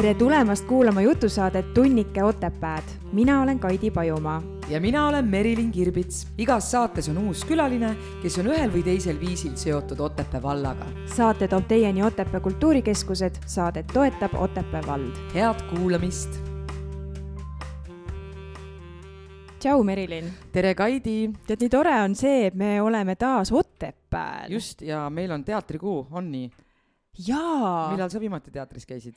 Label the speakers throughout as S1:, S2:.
S1: tere tulemast kuulama jutusaadet Tunnike Otepääd. mina olen Kaidi Pajumaa.
S2: ja mina olen Merilin Kirbits. igas saates on uus külaline, kes on ühel või teisel viisil seotud Otepää vallaga.
S1: saate toob teieni Otepää kultuurikeskused, saadet toetab Otepää vald.
S2: head kuulamist.
S1: tšau, Merilin.
S2: tere, Kaidi.
S1: tead, nii tore on see, et me oleme taas Otepääl.
S2: just, ja meil on teatrikuu, on nii?
S1: jaa.
S2: millal sa viimati teatris käisid?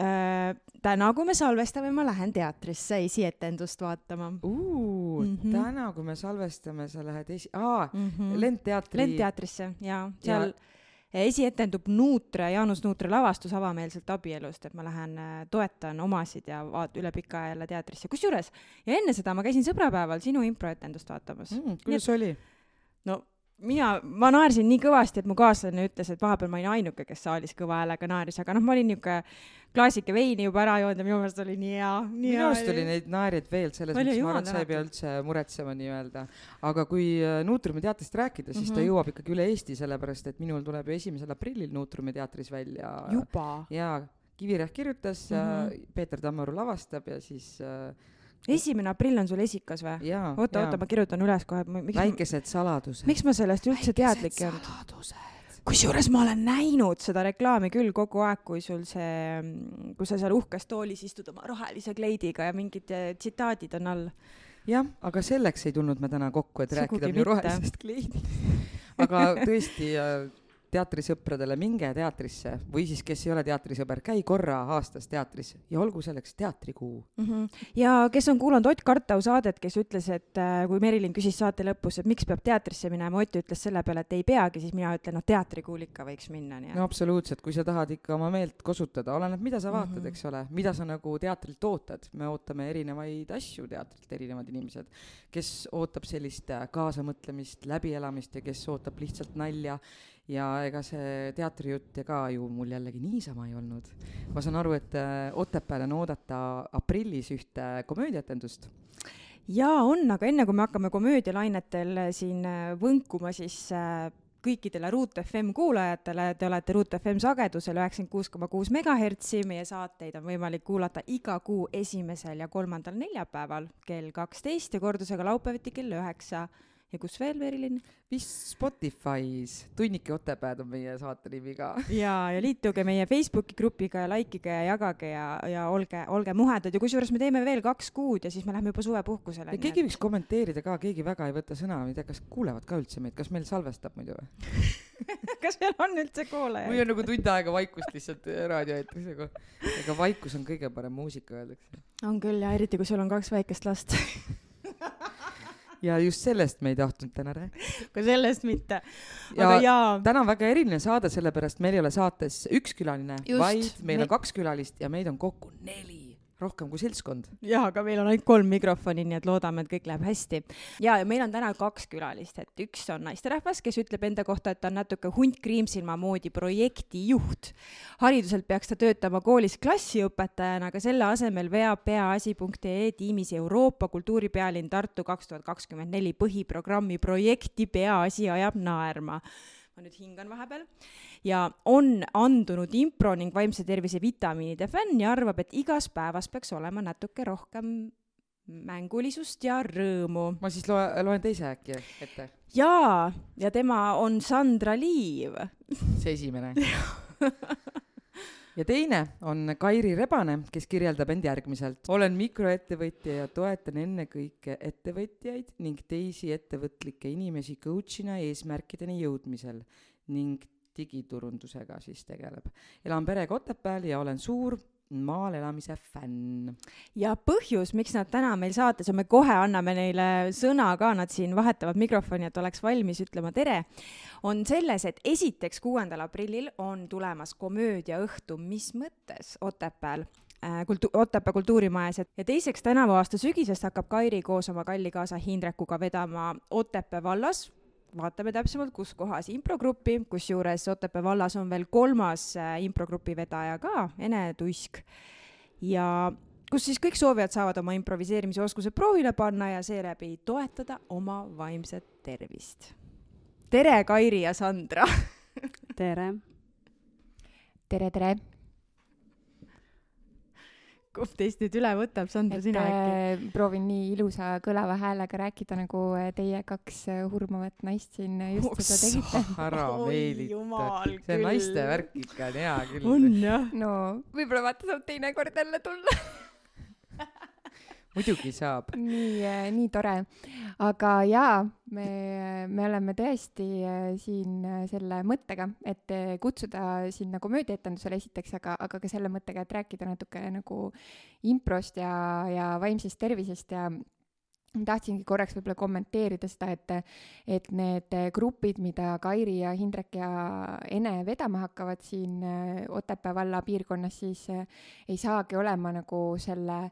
S1: Äh,. täna, kui me salvestame, ma lähen teatrisse esietendust vaatama.
S2: Mm -hmm. täna, kui me salvestame, sa lähed esi-, aa mm -hmm. Lendteatri.
S1: lendteatrisse ja seal ja... esietendub Nuutre, Jaanus Nuutre lavastus avameelselt abielust, et ma lähen äh, toetan omasid ja vaat- üle pika aja jälle teatrisse. kusjuures ja enne seda ma käisin sõbrapäeval sinu improetendust vaatamas
S2: mm,. kuidas et... oli?
S1: no mina, ma naersin nii kõvasti, et mu kaaslane ütles, et vahepeal ma olin ainuke, kes saalis kõva häälega naeris, aga noh, ma olin niisugune klaasike veini juba ära joonud ja minu meelest oli nii hea,
S2: minu arust oli neid naerjaid veel, selles mõttes ma arvan, et sa ei pea üldse muretsema nii-öelda. aga kui äh, Nuutriumi teatrist rääkida, siis mm -hmm. ta mhm. jõuab ikkagi üle Eesti, sellepärast et minul tuleb ju esimesel aprillil Nuutriumi teatris välja.
S1: juba?
S2: jaa, Kivirähk kirjutas mm, -hmm. Peeter Tammaru lavastab ja siis äh,
S1: esimene aprill on sul esikas või? oota, oota, ma kirjutan üles kohe.
S2: väikesed saladused.
S1: miks ma sellest üldse teadlik ei olnud? kusjuures ma olen näinud seda reklaami küll kogu aeg, kui sul see, kui sa seal uhkes toolis istud oma rohelise kleidiga ja mingid eh, tsitaadid on all.
S2: jah, aga selleks ei tulnud me täna kokku, et Sugugi rääkida minu rohelisest kleidist. aga tõesti teatrisõpradele, minge teatrisse või siis, kes ei ole teatrisõber, käi korra aastas teatris ja olgu selleks teatrikuu
S1: mm. -hmm. ja kes on kuulanud Ott Kartau saadet, kes ütles, et äh, kui Merilin küsis saate lõpus, et miks peab teatrisse minema, Ott ütles selle peale, et ei peagi, siis mina ütlen, noh, teatrikuul ikka võiks minna, nii et.
S2: no absoluutselt, kui sa tahad ikka oma meelt kosutada, oleneb, mida sa vaatad mm, -hmm. eks ole, mida sa nagu teatrilt ootad, me ootame erinevaid asju teatrilt, erinevad inimesed, kes ootab sellist äh, kaasamõtlemist, läbielamist ja kes ootab lihtsalt nalja ja ega see teatrijutt ka ju mul jällegi niisama ei olnud. ma saan aru, et äh, Otepääl on oodata aprillis ühte komöödiatendust
S1: jaa, on, aga enne kui me hakkame komöödialainetel äh, siin äh, võnkuma, siis kõikidele Ruut FM kuulajatele, te olete Ruut FM sagedusel üheksakümmend kuus koma kuus megahertsi, meie saateid on võimalik kuulata iga kuu esimesel ja kolmandal neljapäeval kell kaksteist ja kordusega laupäeviti kell üheksa ja kus veel, Merilin?
S2: vist Spotify's, Tunnike Otepääd on meie saate nimi ka.
S1: ja, ja liituge meie Facebooki grupiga ja likeige ja jagage ja, ja olge, olge muhedad ja kusjuures me teeme veel kaks kuud ja siis me läheme juba suvepuhkusele.
S2: ja keegi võiks kommenteerida ka, keegi väga ei võta sõna, ma ei tea, kas kuulevad ka üldse meid, kas meil salvestab muidu või
S1: kas meil on üldse kuulajaid?
S2: või on nagu tund aega vaikust lihtsalt raadioeetris, aga ega vaikus on kõige parem muusika, öeldakse.
S1: on küll ja eriti, kui sul on kaks väikest last
S2: ja just sellest me ei tahtnud täna rääkida.
S1: ka sellest mitte. aga jaa.
S2: täna on väga eriline saade, sellepärast meil ei ole saates üks külaline, vaid meil me... on kaks külalist ja meid on kokku neli rohkem kui seltskond.
S1: jaa, aga meil on ainult kolm mikrofoni, nii et loodame, et kõik läheb hästi. ja, ja meil on täna kaks külalist, et üks on naisterahvas, kes ütleb enda kohta, et ta on natuke hunt kriimsilma moodi projektijuht. hariduselt peaks ta töötama koolis klassiõpetajana, aga selle asemel veab peaasi.ee tiimis Euroopa kultuuripealinn Tartu kaks tuhat kakskümmend neli põhiprogrammi projekti Peaasi ajab naerma ma nüüd hingan vahepeal, ja on andunud impro ning vaimse tervise vitamiinide fänn ja arvab, et igas päevas peaks olema natuke rohkem mängulisust ja rõõmu.
S2: ma siis loe, loen teise äkki ette?
S1: jaa, ja tema on Sandra Liiv.
S2: see esimene ja teine on Kairi Rebane, kes kirjeldab end järgmiselt. olen mikroettevõtja ja toetan ennekõike ettevõtjaid ning teisi ettevõtlikke inimesi coach'ina eesmärkideni jõudmisel ning digiturundusega siis tegeleb. elan perega Otepääl ja olen suur maal elamise fänn.
S1: ja põhjus, miks nad täna meil saates on, me kohe anname neile sõna ka, nad siin vahetavad mikrofoni, et oleks valmis ütlema tere, on selles, et esiteks, kuuendal aprillil on tulemas komöödiaõhtu Mis mõttes Otepääl äh, kultu-, Otepää kultuurimajas, et ja teiseks, tänavu aasta sügisest hakkab Kairi koos oma kalli kaasa Hindrekuga vedama Otepää vallas vaatame täpsemalt, kus kohas improgrupi, kusjuures Otepää vallas on veel kolmas äh, improgrupi vedaja ka, Ene Tuisk. ja kus siis kõik soovijad saavad oma improviseerimise oskused proovile panna ja seeläbi toetada oma vaimset tervist. tere, Kairi ja Sandra
S3: tere.
S1: tere, tere kumb teist nüüd üle võtab, Sandra, sina äkki?
S3: Äh, proovin nii ilusa kõlava häälega rääkida, nagu äh, teie kaks äh, hurmavat naist siin just oh, seda tegite.
S2: ära meelita. see naiste värk ikka on hea küll.
S1: on jah.
S3: no võib-olla vaata saab teinekord jälle tulla
S2: muidugi saab.
S3: nii, nii tore. aga jaa, me, me oleme tõesti äh, siin äh, selle mõttega, et kutsuda sinna komöödiaetendusele esiteks, aga, aga ka selle mõttega, et rääkida natuke nagu improst ja, ja vaimsest tervisest ja tahtsingi korraks võib-olla kommenteerida seda, et, et need grupid, mida Kairi ja Hindrek ja Ene vedama hakkavad siin Otepää valla piirkonnas, siis ei saagi olema nagu selle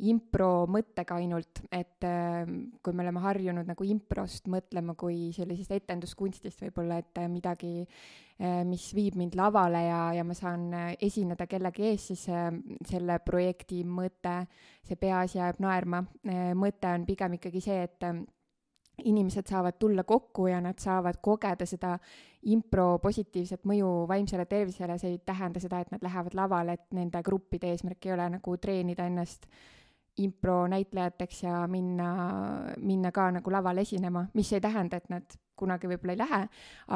S3: impro mõttega ainult, et äh, kui me oleme harjunud nagu improst mõtlema kui sellisest etenduskunstist võib-olla, et äh, midagi äh,, mis viib mind lavale ja, ja ma saan äh, esineda kellegi ees, siis selle projekti mõte, see peaasi ajab naerma. Mõte on pigem ikkagi see, et inimesed saavad tulla kokku ja nad saavad kogeda seda impro positiivset mõju vaimsele tervisele, see ei tähenda seda, et nad lähevad lavale, et nende gruppide eesmärk ei ole nagu treenida ennast äh, impronäitlejateks ja minna, minna ka nagu laval esinema, mis ei tähenda, et nad kunagi võib-olla ei lähe,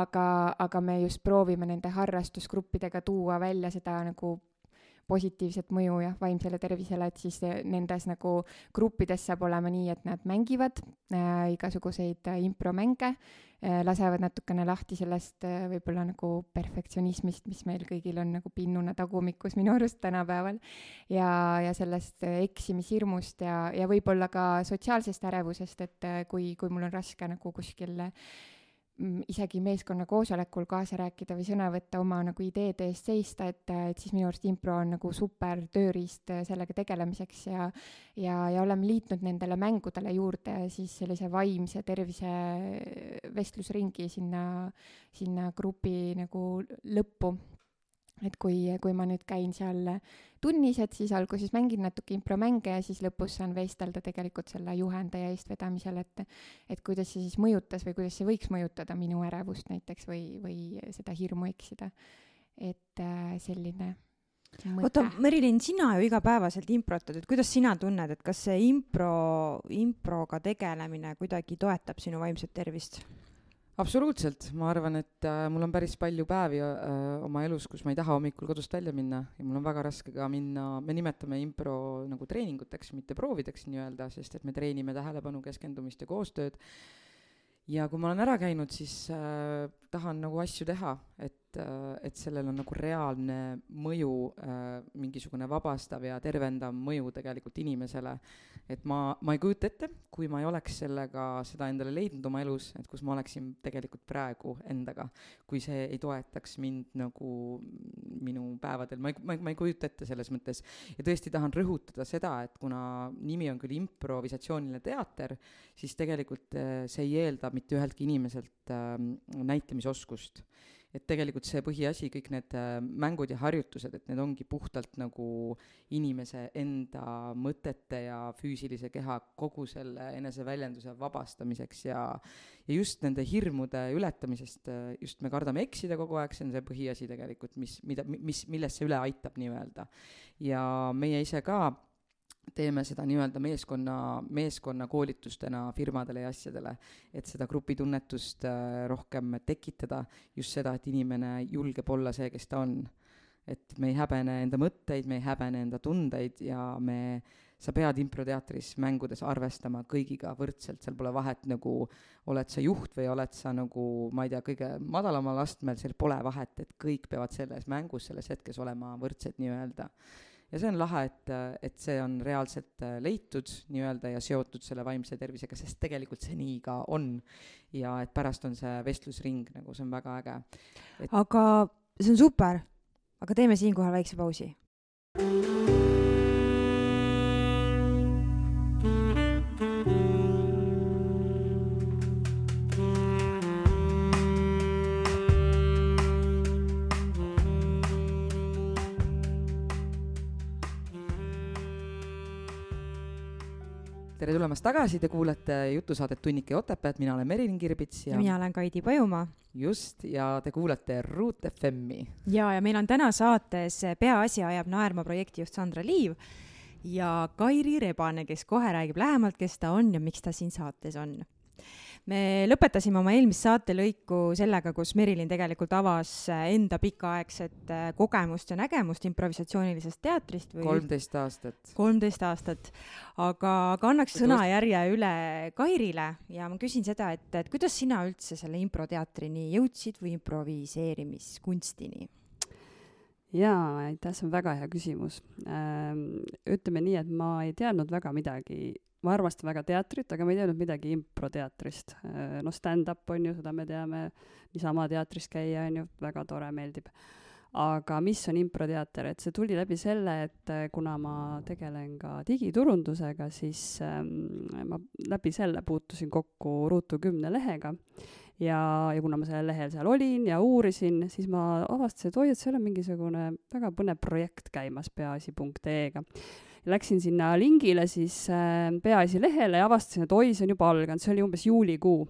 S3: aga, aga me just proovime nende harrastusgruppidega tuua välja seda nagu positiivset mõju jah, vaimsele tervisele, et siis nendes nagu gruppides saab olema nii, et nad mängivad äh, igasuguseid äh, impromänge äh,, lasevad natukene lahti sellest äh, võib-olla nagu perfektsionismist, mis meil kõigil on nagu pinnuna tagumikus minu arust tänapäeval, ja, ja sellest äh, eksimishirmust ja, ja võib-olla ka sotsiaalsest ärevusest, et äh, kui, kui mul on raske nagu kuskil äh, isegi meeskonna koosolekul kaasa rääkida või sõna võtta, oma nagu ideede eest seista, et, et siis minu arust impro on nagu super tööriist sellega tegelemiseks ja ja, ja oleme liitnud nendele mängudele juurde siis sellise vaimse tervise vestlusringi sinna, sinna grupi nagu lõppu et kui, kui ma nüüd käin seal tunnis, et siis alguses mängin natuke impromänge ja siis lõpus saan vestelda tegelikult selle juhendaja eestvedamisel, et et kuidas see siis mõjutas või kuidas see võiks mõjutada minu ärevust näiteks või, või seda hirmu eksida. et äh, selline
S1: oota, Merilin, sina ju igapäevaselt improtad, et kuidas sina tunned, et kas see impro, improga tegelemine kuidagi toetab sinu vaimset tervist?
S2: Absoluutselt, ma arvan, et äh, mul on päris palju päevi äh, oma elus, kus ma ei taha hommikul kodust välja minna ja mul on väga raske ka minna, me nimetame impro nagu treeninguteks, mitte proovideks nii-öelda, sest et me treenime tähelepanu, keskendumist ja koostööd. ja kui ma olen ära käinud, siis äh, tahan nagu asju teha, et et, äh, et sellel on nagu reaalne mõju äh,, mingisugune vabastav ja tervendav mõju tegelikult inimesele. et ma, ma ei kujuta ette, kui ma ei oleks sellega seda endale leidnud oma elus, et kus ma oleksin tegelikult praegu endaga, kui see ei toetaks mind nagu minu päevadel, ma ei, ma ei, ma ei kujuta ette selles mõttes. ja tõesti tahan rõhutada seda, et kuna nimi on küll improvisatsiooniline teater, siis tegelikult äh, see ei eelda mitte üheltki inimeselt äh, näitamisoskust et tegelikult see põhiasi, kõik need äh, mängud ja harjutused, et need ongi puhtalt nagu inimese enda mõtete ja füüsilise keha kogu selle eneseväljenduse vabastamiseks ja ja just nende hirmude ületamisest, äh, just me kardame eksida kogu aeg, see on see põhiasi tegelikult, mis, mida, mis, millest see üle aitab nii-öelda. ja meie ise ka teeme seda nii-öelda meeskonna, meeskonnakoolitustena firmadele ja asjadele, et seda grupitunnetust äh, rohkem tekitada, just seda, et inimene julgeb olla see, kes ta on. et me ei häbene enda mõtteid, me ei häbene enda tundeid ja me, sa pead improteatris mängudes arvestama kõigiga võrdselt, seal pole vahet nagu, oled sa juht või oled sa nagu, ma ei tea, kõige madalamal astmel, seal pole vahet, et kõik peavad selles mängus selles hetkes olema võrdsed nii-öelda ja see on lahe, et, et see on reaalselt äh, leitud nii-öelda ja seotud selle vaimse tervisega, sest tegelikult see nii ka on. ja et pärast on see vestlusring nagu, see on väga äge
S1: et.... aga see on super, aga teeme siinkohal väikse pausi.
S2: Tere tulemast tagasi, te kuulate jutusaadet Tunnike Otepääd, mina olen Merilin Kirbits
S1: ja mina olen Kaidi Pajumaa.
S2: just, ja te kuulate Ruut FM-i.
S1: ja, ja meil on täna saates Peaasi ajab naerma projektijuht Sandra Liiv ja Kairi Rebane, kes kohe räägib lähemalt, kes ta on ja miks ta siin saates on me lõpetasime oma eelmist saatelõiku sellega, kus Merilin tegelikult avas enda pikaaegset äh, kogemust ja nägemust improvisatsioonilisest teatrist
S2: või kolmteist aastat.
S1: kolmteist aastat, aga, aga annaks sõnajärje üle Kairile ja ma küsin seda, et, et kuidas sina üldse selle improteatrini jõudsid või improviseerimiskunstini?
S4: jaa, aitäh, see on väga hea küsimus. Ütleme nii, et ma ei teadnud väga midagi ma armastan väga teatrit, aga ma ei teadnud midagi improteatrist. Äh, no stand-up on ju, seda me teame, niisama teatris käia on ju, väga tore, meeldib. aga mis on improteater, et see tuli läbi selle, et äh, kuna ma tegelen ka digiturundusega, siis ähm, ma läbi selle puutusin kokku Ruutu kümne lehega ja, ja kuna ma sellel lehel seal olin ja uurisin, siis ma avastasin, et oi, et seal on mingisugune väga põnev projekt käimas peaasi.ee-ga läksin sinna lingile siis äh, Peaasi lehele ja avastasin, et oi, see on juba alganud, see oli umbes juulikuu.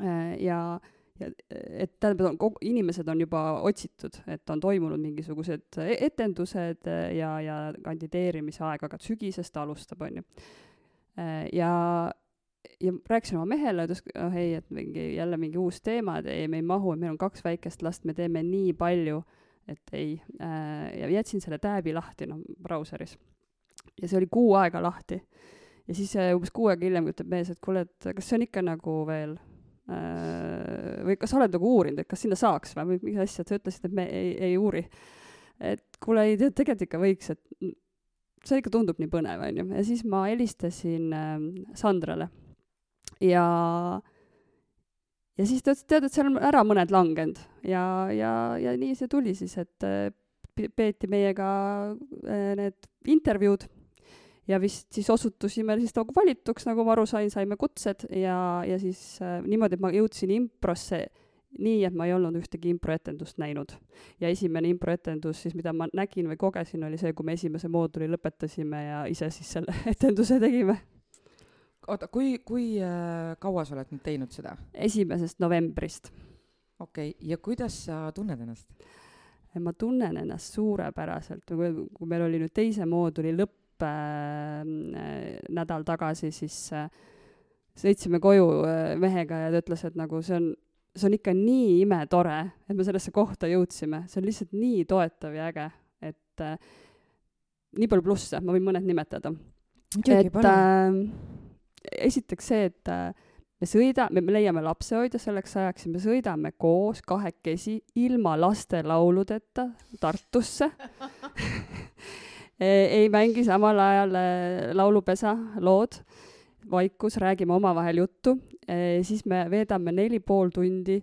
S4: Äh,. ja, ja et tähendab, inimesed on juba otsitud, et on toimunud mingisugused e-, etendused äh, ja, ja kandideerimise aeg, aga sügisest alustab, on ju. Ja ja rääkisin oma mehele, ütles, oh ei, et mingi jälle mingi uus teema, et ei, me ei mahu, et meil on kaks väikest last, me teeme nii palju, et ei. Ja jätsin selle tääbi lahti, noh, brauseris ja see oli kuu aega lahti. ja siis äh, umbes kuu aega hiljem ütleb mees, et kuule, et kas see on ikka nagu veel äh, või kas sa oled nagu uurinud, et kas sinna saaks või mis asja, sa ütlesid, et me ei, ei uuri. et kuule, ei, tegelikult ikka võiks, et see ikka tundub nii põnev, onju. ja siis ma helistasin äh, Sandrale ja ja siis ta ütles, et tead, et seal on ära mõned langenud ja, ja, ja nii see tuli siis, et äh, peeti meiega äh, need intervjuud ja vist siis osutusime siis nagu valituks, nagu ma aru sain, saime kutsed ja, ja siis äh, niimoodi, et ma jõudsin improsse nii, et ma ei olnud ühtegi improetendust näinud. ja esimene improetendus siis, mida ma nägin või kogesin, oli see, kui me esimese mooduli lõpetasime ja ise siis selle etenduse tegime.
S2: oota, kui, kui äh, kaua sa oled nüüd teinud seda?
S4: esimesest novembrist.
S2: okei okay., ja kuidas sa tunned ennast?
S4: ma tunnen ennast suurepäraselt, kui, meil oli nüüd teise mooduli lõpp äh, nädal tagasi, siis äh, sõitsime koju äh, mehega ja ta ütles, et nagu see on, see on ikka nii imetore, et me sellesse kohta jõudsime, see on lihtsalt nii toetav ja äge, et äh, nii palju plusse, ma võin mõned nimetada. et äh, esiteks see, et äh, me sõida-, me leiame lapsehoidja selleks ajaks ja me sõidame koos kahekesi ilma lastelauludeta Tartusse ei mängi samal ajal äh, laulupesa lood, vaikus, räägime omavahel juttu, siis me veedame neli pool tundi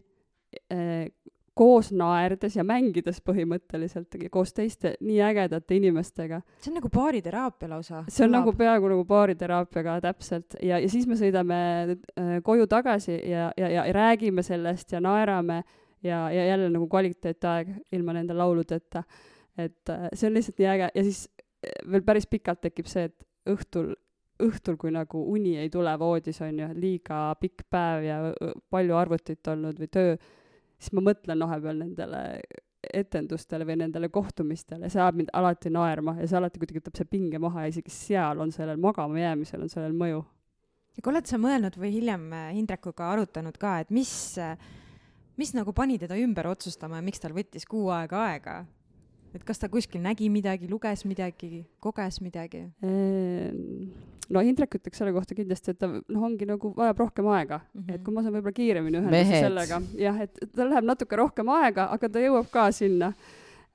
S4: koos naerdes ja mängides põhimõtteliselt koos teiste nii ägedate inimestega.
S1: see on nagu baariteraapia lausa.
S4: see on Kõlab. nagu peaaegu nagu baariteraapiaga täpselt ja, ja siis me sõidame koju tagasi ja, ja, ja räägime sellest ja naerame ja, ja jälle nagu kvaliteetaeg ilma nende lauludeta. et see on lihtsalt nii äge ja siis veel päris pikalt tekib see, et õhtul õhtul, kui nagu uni ei tule voodis, on ju, liiga pikk päev ja palju arvutit olnud või töö siis ma mõtlen vahepeal nendele etendustele või nendele kohtumistele, see ajab mind alati naerma ja see alati kuidagi võtab see pinge maha ja isegi seal on sellel magama jäämisel on sellel mõju.
S1: aga oled sa mõelnud või hiljem äh, Hindrekuga arutanud ka, et mis, äh, mis nagu pani teda ümber otsustama ja miks tal võttis kuu aega aega? Et kas ta kuskil nägi midagi, luges midagi, koges midagi?
S4: Ehm, no Indrek ütleks selle kohta kindlasti, et ta noh, ongi nagu vajab rohkem aega. Mm, -hmm. et kui ma saan võib-olla kiiremini ühenduse sellega, jah, et tal läheb natuke rohkem aega, aga ta jõuab ka sinna.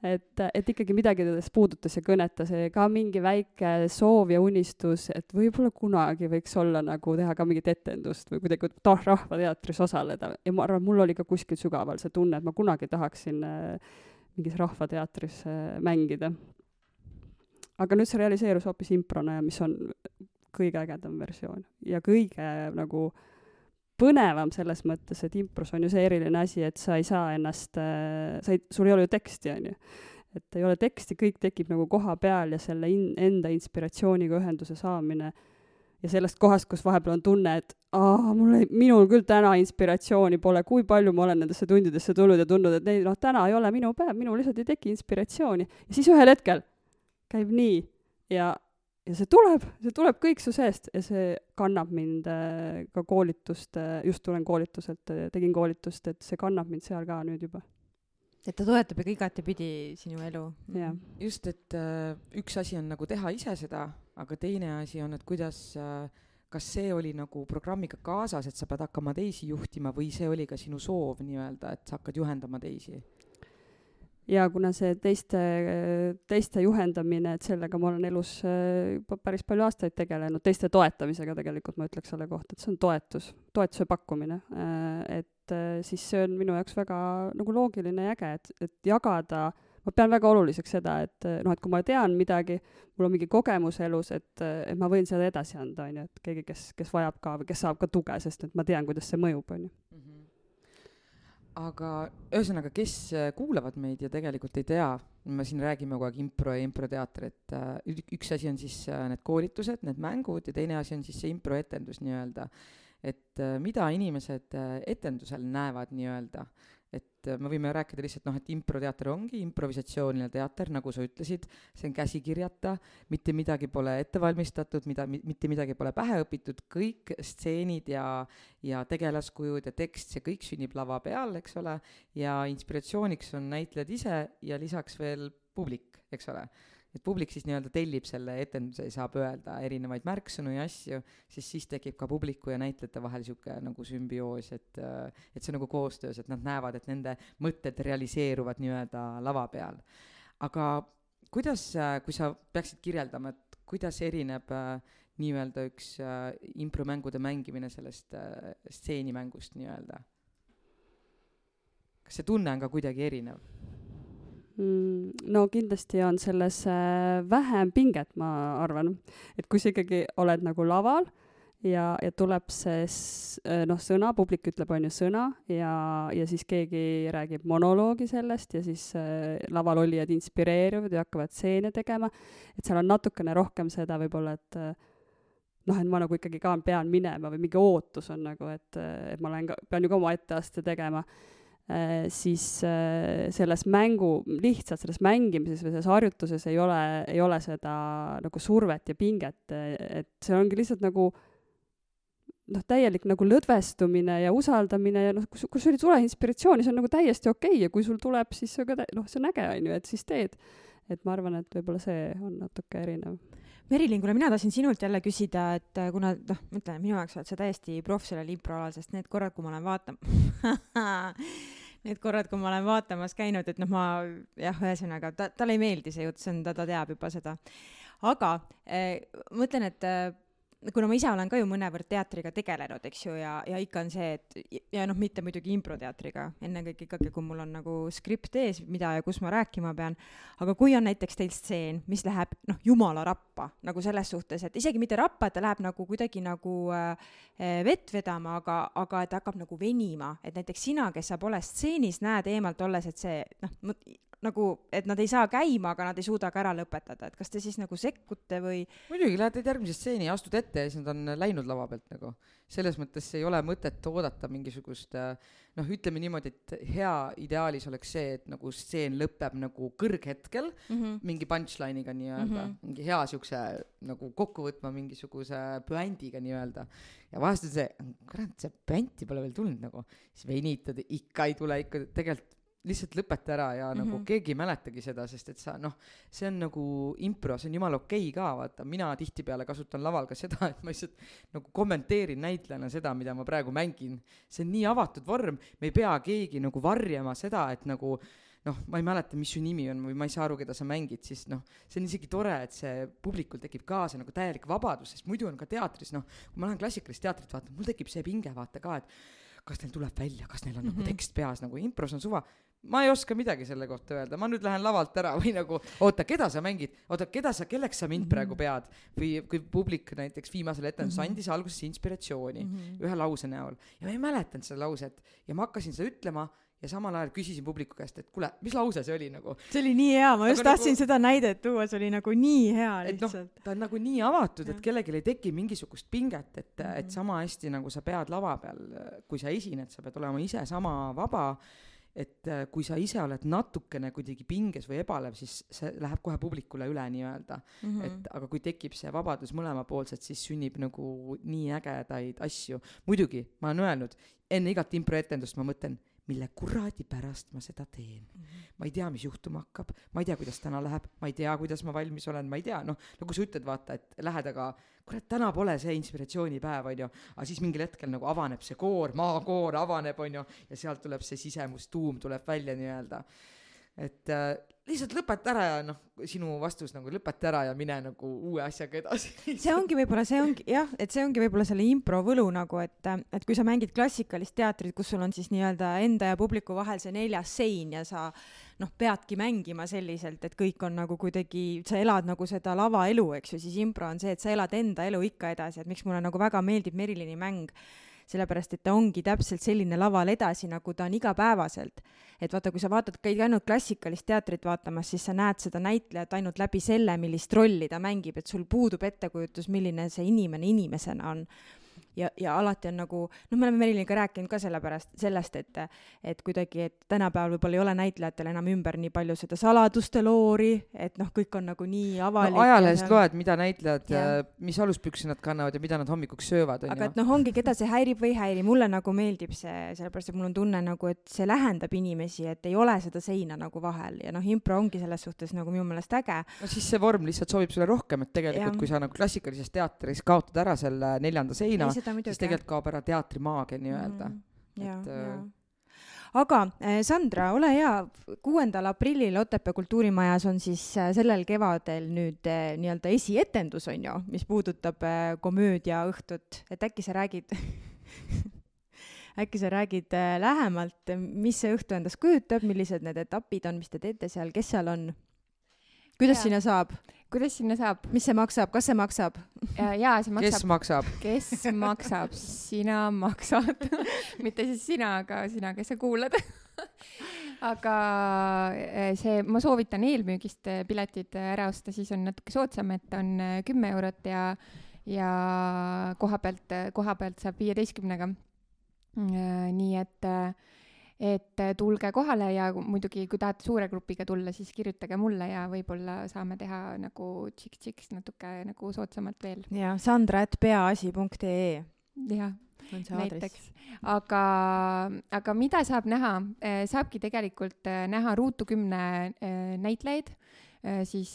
S4: Et, et ikkagi midagi tedest puudutas ja kõnetas. Ja ka mingi väike soov ja unistus, et võib-olla kunagi võiks olla nagu teha ka mingit etendust või kuidagi tah-, rahvateatris osaleda. Ja ma arvan, mul oli ka kuskil sügaval see tunne, et ma kunagi tahaksin äh, mingis rahvateatris äh, mängida. aga nüüd see realiseerus hoopis improna ja mis on kõige ägedam versioon ja kõige nagu põnevam selles mõttes, et impros on ju see eriline asi, et sa ei saa ennast, äh, sa ei, sul ei ole ju teksti, on ju. et ei ole teksti, kõik tekib nagu koha peal ja selle in, enda inspiratsiooniga ühenduse saamine ja sellest kohast, kus vahepeal on tunne, et aa, mul ei, minul küll täna inspiratsiooni pole, kui palju ma olen nendesse tundidesse tulnud ja tundnud, et ei noh, täna ei ole minu päev, minul lihtsalt ei teki inspiratsiooni. ja siis ühel hetkel käib nii ja ja see tuleb, see tuleb kõik su seest ja see kannab mind äh, ka koolitust äh,, just tulen koolituselt äh,, tegin koolitust, et see kannab mind seal ka nüüd juba.
S1: et ta toetab ikka igatepidi sinu elu.
S2: just, et äh, üks asi on nagu teha ise seda, aga teine asi on, et kuidas äh, kas see oli nagu programmiga kaasas, et sa pead hakkama teisi juhtima või see oli ka sinu soov nii-öelda, et sa hakkad juhendama teisi?
S4: ja kuna see teiste, teiste juhendamine, et sellega ma olen elus äh, juba päris palju aastaid tegelenud, teiste toetamisega tegelikult ma ütleks selle kohta, et see on toetus, toetuse pakkumine. Äh, et äh, siis see on minu jaoks väga nagu loogiline ja äge, et, et jagada, ma pean väga oluliseks seda, et noh, et kui ma tean midagi, mul on mingi kogemus elus, et, et ma võin seda edasi anda, on ju, et keegi, kes, kes vajab ka või kes saab ka tuge, sest et ma tean, kuidas see mõjub, on ju
S2: Mhm. aga ühesõnaga, kes äh, kuulavad meid ja tegelikult ei tea, me siin räägime kogu aeg impro ja improteater, et üks asi on siis need koolitused, need mängud ja teine asi on siis see improetendus nii-öelda. et mida inimesed etendusel näevad nii-öelda, et äh, me võime rääkida lihtsalt noh, et improteater ongi improvisatsiooniline teater, nagu sa ütlesid, see on käsikirjata, mitte midagi pole ette valmistatud, mida, mitte midagi pole pähe õpitud, kõik stseenid ja ja tegelaskujud ja tekst, see kõik sünnib lava peal, eks ole, ja inspiratsiooniks on näitlejad ise ja lisaks veel publik, eks ole. Et publik siis nii-öelda tellib selle etenduse ja saab öelda erinevaid märksõnu ja asju, siis siis tekib ka publiku ja näitlejate vahel niisugune nagu sümbioos, et et see on nagu koostöös, et nad näevad, et nende mõtted realiseeruvad nii-öelda lava peal. aga kuidas, kui sa peaksid kirjeldama, et kuidas erineb nii-öelda üks impromängude mängimine sellest stseenimängust nii-öelda? kas see tunne on ka kuidagi erinev?
S4: Mm, no kindlasti on selles äh, vähem pinget, ma arvan. et kui sa ikkagi oled nagu laval ja, ja tuleb see äh, noh, sõna, publik ütleb, on ju, sõna ja, ja siis keegi räägib monoloogi sellest ja siis äh, laval olijad inspireeruvad ja hakkavad stseene tegema, et seal on natukene rohkem seda võib-olla, et äh, noh, et ma nagu ikkagi ka pean minema või mingi ootus on nagu, et, et ma olen ka, pean ju ka oma etteaste tegema siis äh, selles mängu, lihtsalt selles mängimises või selles harjutuses ei ole, ei ole seda nagu survet ja pinget, et see ongi lihtsalt nagu noh, täielik nagu lõdvestumine ja usaldamine ja noh, kui, kui sul ei tule inspiratsiooni, see on nagu täiesti okei okay. ja kui sul tuleb, siis see ka tä- noh, see on äge, on ju, et siis teed. et ma arvan, et võib-olla see on natuke erinev.
S1: Merilin, kuule, mina tahtsin sinult jälle küsida, et äh, kuna noh, ma ütlen, minu jaoks oled sa täiesti proff sellel improalal, sest need korrad, kui ma olen vaatama Need korrad, kui ma olen vaatamas käinud, et noh, ma jah, ühesõnaga ta, talle ei meeldi see jutt, see on, ta, ta teab juba seda. aga äh, mõtlen, et äh, kuna ma ise olen ka ju mõnevõrd teatriga tegelenud, eks ju, ja, ja ikka on see, et ja noh, mitte muidugi improteatriga, ennekõike ikkagi, kui mul on nagu skript ees, mida ja kus ma rääkima pean, aga kui on näiteks teil stseen, mis läheb noh, jumala rappa nagu selles suhtes, et isegi mitte rappa, et ta läheb nagu kuidagi nagu äh, vett vedama, aga, aga et hakkab nagu venima, et näiteks sina, kes sa pole stseenis, näed eemalt olles, et see noh, nagu, et nad ei saa käima, aga nad ei suuda ka ära lõpetada, et kas te siis nagu sekkute või
S2: muidugi, lähed teed järgmise stseeni, astud ette ja siis nad on läinud lava pealt nagu. selles mõttes ei ole mõtet oodata mingisugust äh, noh, ütleme niimoodi, et hea ideaalis oleks see, et nagu stseen lõpeb nagu kõrghetkel
S1: mm -hmm.
S2: mingi punchline'iga nii-öelda mm. -hmm. mingi hea siukse nagu kokkuvõtva mingisuguse puändiga nii-öelda. ja vahest on see, kurat, see puänti pole veel tulnud nagu, siis venitad, ikka ei tule, ikka tegelikult lihtsalt lõpeta ära ja mm -hmm. nagu
S1: Mhm.
S2: keegi ei mäletagi seda, sest et sa noh, see on nagu impro, see on jumala okei okay ka, vaata, mina tihtipeale kasutan laval ka seda, et ma lihtsalt nagu kommenteerin näitlejana seda, mida ma praegu mängin. see on nii avatud vorm, me ei pea keegi nagu varjama seda, et nagu noh, ma ei mäleta, mis su nimi on või ma ei saa aru, keda sa mängid, siis noh, see on isegi tore, et see publikul tekib ka see nagu täielik vabadus, sest muidu on ka teatris noh, kui ma lähen klassikalist teatrit vaatama, mul tekib see pinge vaata ka, et kas neil tuleb välja, kas neil on mm -hmm.
S1: Mhm.
S2: nagu tekst peas, nagu impros on suva. Ma ei oska midagi selle kohta öelda, ma nüüd lähen lavalt ära või nagu oota, keda sa mängid, oota, keda sa, kelleks sa mind
S1: Mhm.
S2: praegu pead või kui publik näiteks viimasel etendusel
S1: Mhm.
S2: andis alguses inspiratsiooni
S1: mm -hmm.
S2: ühe lause näol ja ma ei mäletanud seda lauset ja ma hakkasin seda ütlema ja samal ajal küsisin publiku käest, et kuule, mis lause see oli nagu,
S1: see oli nii hea, ma
S2: Aga
S1: just
S2: nagu-
S1: tahtsin seda näidet tuua, see oli nagu nii hea
S2: Et noh,
S1: lihtsalt.
S2: ta on nagu nii avatud, et kellelgi ei teki mingisugust pinget, et mm, -hmm.
S1: Mhm.
S2: et sama hästi nagu sa pead lava peal, kui sa esined, sa pead olema ise sama vaba et äh, kui sa ise oled natukene kuidagi pinges või ebalev, siis see läheb kohe publikule üle nii-öelda mm. -hmm. et aga kui tekib see vabadus mõlemapoolselt, siis sünnib nagu nii ägedaid asju. muidugi, ma olen öelnud, enne igat improetendust ma mõtlen mille kuradi pärast ma seda teen mm. -hmm. ma ei tea, mis juhtuma hakkab, ma ei tea, kuidas täna läheb, ma ei tea, kuidas ma valmis olen, ma ei tea, noh, nagu sa ütled, vaata, et lähed, aga kurat, täna pole see inspiratsioonipäev, onju. aga siis mingil hetkel nagu avaneb see koor, maakoor avaneb, onju, ja sealt tuleb see sisemustuum tuleb välja nii-öelda. et äh, lihtsalt lõpeta ära ja noh, sinu vastus nagu lõpeta ära ja mine nagu uue asjaga edasi.
S1: see ongi võib-olla, see ongi jah, et see ongi võib-olla selle impro võlu nagu, et, et kui sa mängid klassikalist teatrit, kus sul on siis nii-öelda enda ja publiku vahel see neljas sein ja sa noh, peadki mängima selliselt, et kõik on nagu kuidagi, sa elad nagu seda lavaelu, eks ju, siis impro on see, et sa elad enda elu ikka edasi, et miks mulle nagu väga meeldib Merilini mäng sellepärast et ta ongi täpselt selline laval edasi, nagu ta on igapäevaselt. et vaata, kui sa vaatad, käid ainult klassikalist teatrit vaatamas, siis sa näed seda näitlejat ainult läbi selle, millist rolli ta mängib, et sul puudub ettekujutus, milline see inimene inimesena on ja, ja alati on nagu, noh, me oleme Meriliga rääkinud ka sellepärast, sellest, et, et kuidagi, et tänapäeval võib-olla ei ole näitlejatel enam ümber nii palju seda saladuste loori, et noh, kõik on nagu nii avalik
S2: no,. ajalehest loed, mida näitlejad, mis aluspüksi nad kannavad ja mida nad hommikuks söövad,
S1: onju. aga et noh, ongi, keda see häirib või ei häiri, mulle nagu meeldib see, sellepärast et mul on tunne nagu, et see lähendab inimesi, et ei ole seda seina nagu vahel ja noh, impro ongi selles suhtes nagu minu meelest äge.
S2: no siis see vorm lihtsalt sobib sulle rohkem, et tegelikult, kui sa nagu klassikalises teatris kaotad ära selle neljanda seina, siis tegelikult kaob ära teatrimaagia nii-öelda mm.
S1: -hmm. ja, ja aga äh, Sandra, ole hea, kuuendal aprillil Otepää kultuurimajas on siis äh, sellel kevadel nüüd äh, nii-öelda esietendus, on ju, mis puudutab komöödiaõhtut, et äkki sa räägid äkki sa räägid lähemalt, mis see õhtu endast kujutab, millised need etapid on, mis te teete seal, kes seal on? Kuidas ja. sinna saab?
S3: kuidas sinna saab?
S1: mis see maksab, kas see maksab?
S3: jaa, see maksab.
S2: kes maksab?
S3: kes maksab? sina maksad mitte siis sina, aga sina, kes sa kuulad aga eh, see, ma soovitan eelmüügist eh, piletid ära osta, siis on natuke soodsam, et on eh, kümme eurot ja, ja koha pealt, koha pealt saab viieteistkümnega. nii et äh, et äh, tulge kohale ja muidugi, kui tahate suure grupiga tulla, siis kirjutage mulle ja võib-olla saame teha nagu tšiks-tšiks natuke nagu soodsamalt veel.
S1: ja sandra.peaasi.ee.
S3: jah, näiteks. aga, aga mida saab näha, äh, saabki tegelikult äh, näha Ruutu kümne näitlejaid siis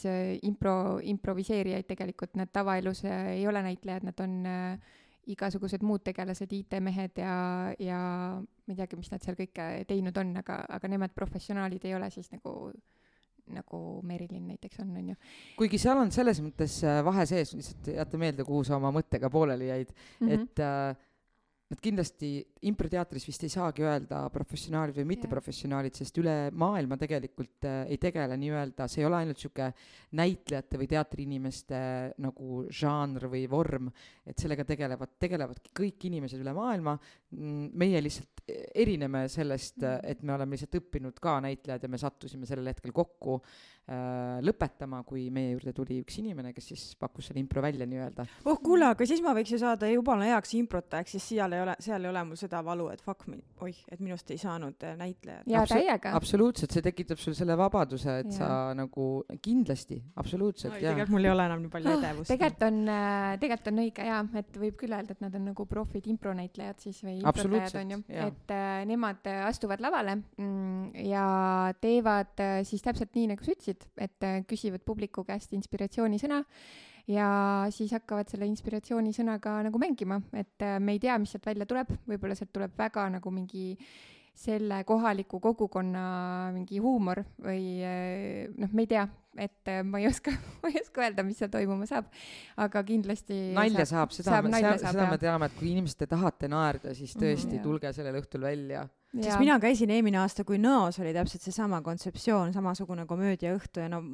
S3: impro, improviseerijaid tegelikult, nad tavaelus ei ole näitlejad, nad on äh, igasugused muud tegelased, IT-mehed ja, ja ma ei teagi, mis nad seal kõike teinud on, aga, aga nemad professionaalid ei ole siis nagu nagu Merilin näiteks on, on ju.
S2: kuigi seal on selles mõttes äh, vahe sees, lihtsalt jäta meelde, kuhu sa oma mõttega pooleli jäid mm, -hmm. et äh, Nad kindlasti improteatris vist ei saagi öelda professionaalid või mitteprofessionaalid, sest üle maailma tegelikult äh, ei tegele nii-öelda, see ei ole ainult niisugune näitlejate või teatriinimeste äh, nagu žanr või vorm, et sellega tegelevad, tegelevadki kõik inimesed üle maailma. Mm, meie lihtsalt erineme sellest, äh, et me oleme lihtsalt õppinud ka näitlejad ja me sattusime sellel hetkel kokku. Äh, lõpetama, kui meie juurde tuli üks inimene, kes siis pakkus selle impro välja nii-öelda.
S1: oh kuule, aga siis ma võiks ju saada jumala heaks improtajaks, siis seal ei ole, seal ei ole mul seda valu, et fuck me, oih, et minust ei saanud äh, näitlejat.
S3: jaa, täiega.
S2: absoluutselt, see tekitab sul selle vabaduse, et ja. sa nagu kindlasti, absoluutselt no,.
S1: tegelikult mul ei ole enam nii palju ah, edevust.
S3: tegelikult on, äh, tegelikult on õige jaa, et võib küll öelda, et nad on nagu profid impronäitlejad siis või improtajad on ju, et äh, nemad astuvad lavale mm, ja teevad äh, siis täpselt nii, nagu sa ütlesid, et, et äh, küsivad publiku käest inspiratsioonisõna ja siis hakkavad selle inspiratsioonisõnaga nagu mängima, et äh, me ei tea, mis sealt välja tuleb, võib-olla sealt tuleb väga nagu mingi selle kohaliku kogukonna mingi huumor või noh, me ei tea, et ma ei oska, ma ei oska öelda, mis seal toimuma saab, aga kindlasti
S2: nalja saab, saab, seda saab, me, seda, seda me teame, et kui inimesed te tahate naerda, siis mhm. tõesti mm, tulge sellel õhtul välja.
S1: Sest mina käisin eelmine aasta, kui Nõos oli täpselt seesama kontseptsioon, samasugune komöödiaõhtu ja no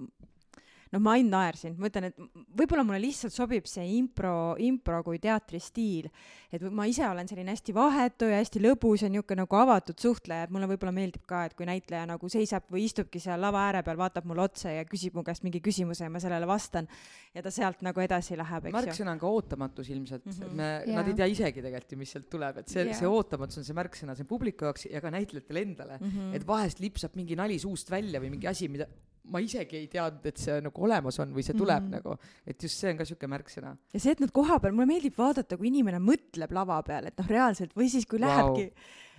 S1: noh, ma ainult naersin, ma ütlen, et võib-olla mulle lihtsalt sobib see impro, impro kui teatristiil. et ma ise olen selline hästi vahetu ja hästi lõbus ja niisugune nagu avatud suhtleja, et mulle võib-olla meeldib ka, et kui näitleja nagu seisab või istubki seal lava ääre peal, vaatab mulle otsa ja küsib mu käest mingi küsimuse ja ma sellele vastan ja ta sealt nagu edasi läheb, eks ju.
S2: märksõna on ka ootamatus ilmselt mm, -hmm. me,
S3: Jaa.
S2: nad ei tea isegi tegelikult ju, mis sealt tuleb, et see,
S3: Jaa.
S2: see ootamatus on see märksõna, see publiku jaoks ja ka näitlejatele endale mm. -hmm. et vahest lipsab mingi nali suust välja või mingi asi, mida ma isegi ei teadnud, et see nagu olemas on või see tuleb mm. -hmm. nagu, et just see on ka siuke märksõna.
S1: ja see, et nad kohapeal, mulle meeldib vaadata, kui inimene mõtleb lava peal, et noh, reaalselt või siis kui
S2: Vau.
S1: lähebki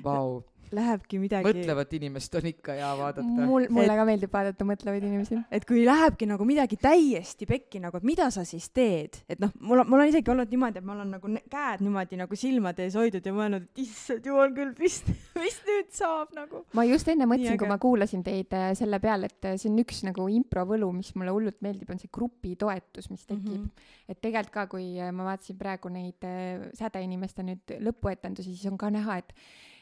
S2: Vau,
S1: lähebki midagi
S2: mõtlevat inimest on ikka hea vaadata.
S3: mul, mulle
S1: Et-
S3: ka meeldib vaadata mõtlevaid inimesi.
S1: et kui lähebki nagu midagi täiesti pekki nagu, et mida sa siis teed, et noh, mul on, mul on isegi olnud niimoodi, et ma olen nagu käed niimoodi nagu silmade ees hoidnud ja mõelnud, et issand jumal küll, mis, mis nüüd saab nagu.
S3: ma just enne mõtlesin,
S1: Nii
S3: kui ma kuulasin teid äh, selle peale, et äh, see on üks nagu improvõlu, mis mulle hullult meeldib, on see grupitoetus, mis tekib mm. -hmm. et tegelikult ka, kui äh, ma vaatasin praegu neid äh, sädeinimeste nüüd lõpuetendusi, siis on ka näha, et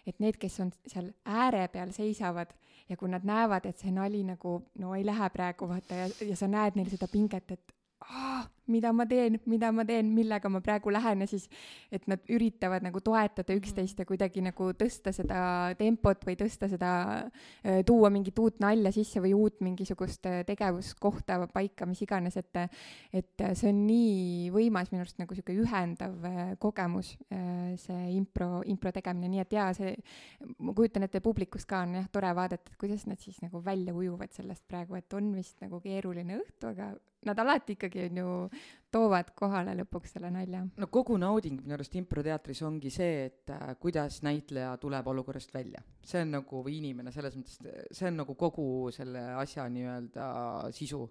S3: et need, kes on seal ääre peal seisavad ja kui nad näevad, et see nali nagu no ei lähe praegu vaata ja, ja sa näed neil seda pinget, et ah, mida ma teen, mida ma teen, millega ma praegu lähen ja siis, et nad üritavad nagu toetada üksteist ja kuidagi nagu tõsta seda tempot või tõsta seda, tuua mingit uut nalja sisse või uut mingisugust äh, tegevuskohta paika, mis iganes, et et äh, see on nii võimas minu arust nagu sihuke ühendav äh, kogemus, see impro, impro tegemine, nii et jaa, see, ma kujutan ette, publikus ka on jah tore vaadata, et kuidas nad siis nagu välja ujuvad sellest praegu, et on vist nagu keeruline õhtu, aga nad alati ikkagi on ju, toovad kohale lõpuks selle nalja.
S2: no kogu nauding minu arust improteatris ongi see, et äh, kuidas näitleja tuleb olukorrast välja. see on nagu, või inimene selles mõttes, see on nagu kogu selle asja nii-öelda sisu.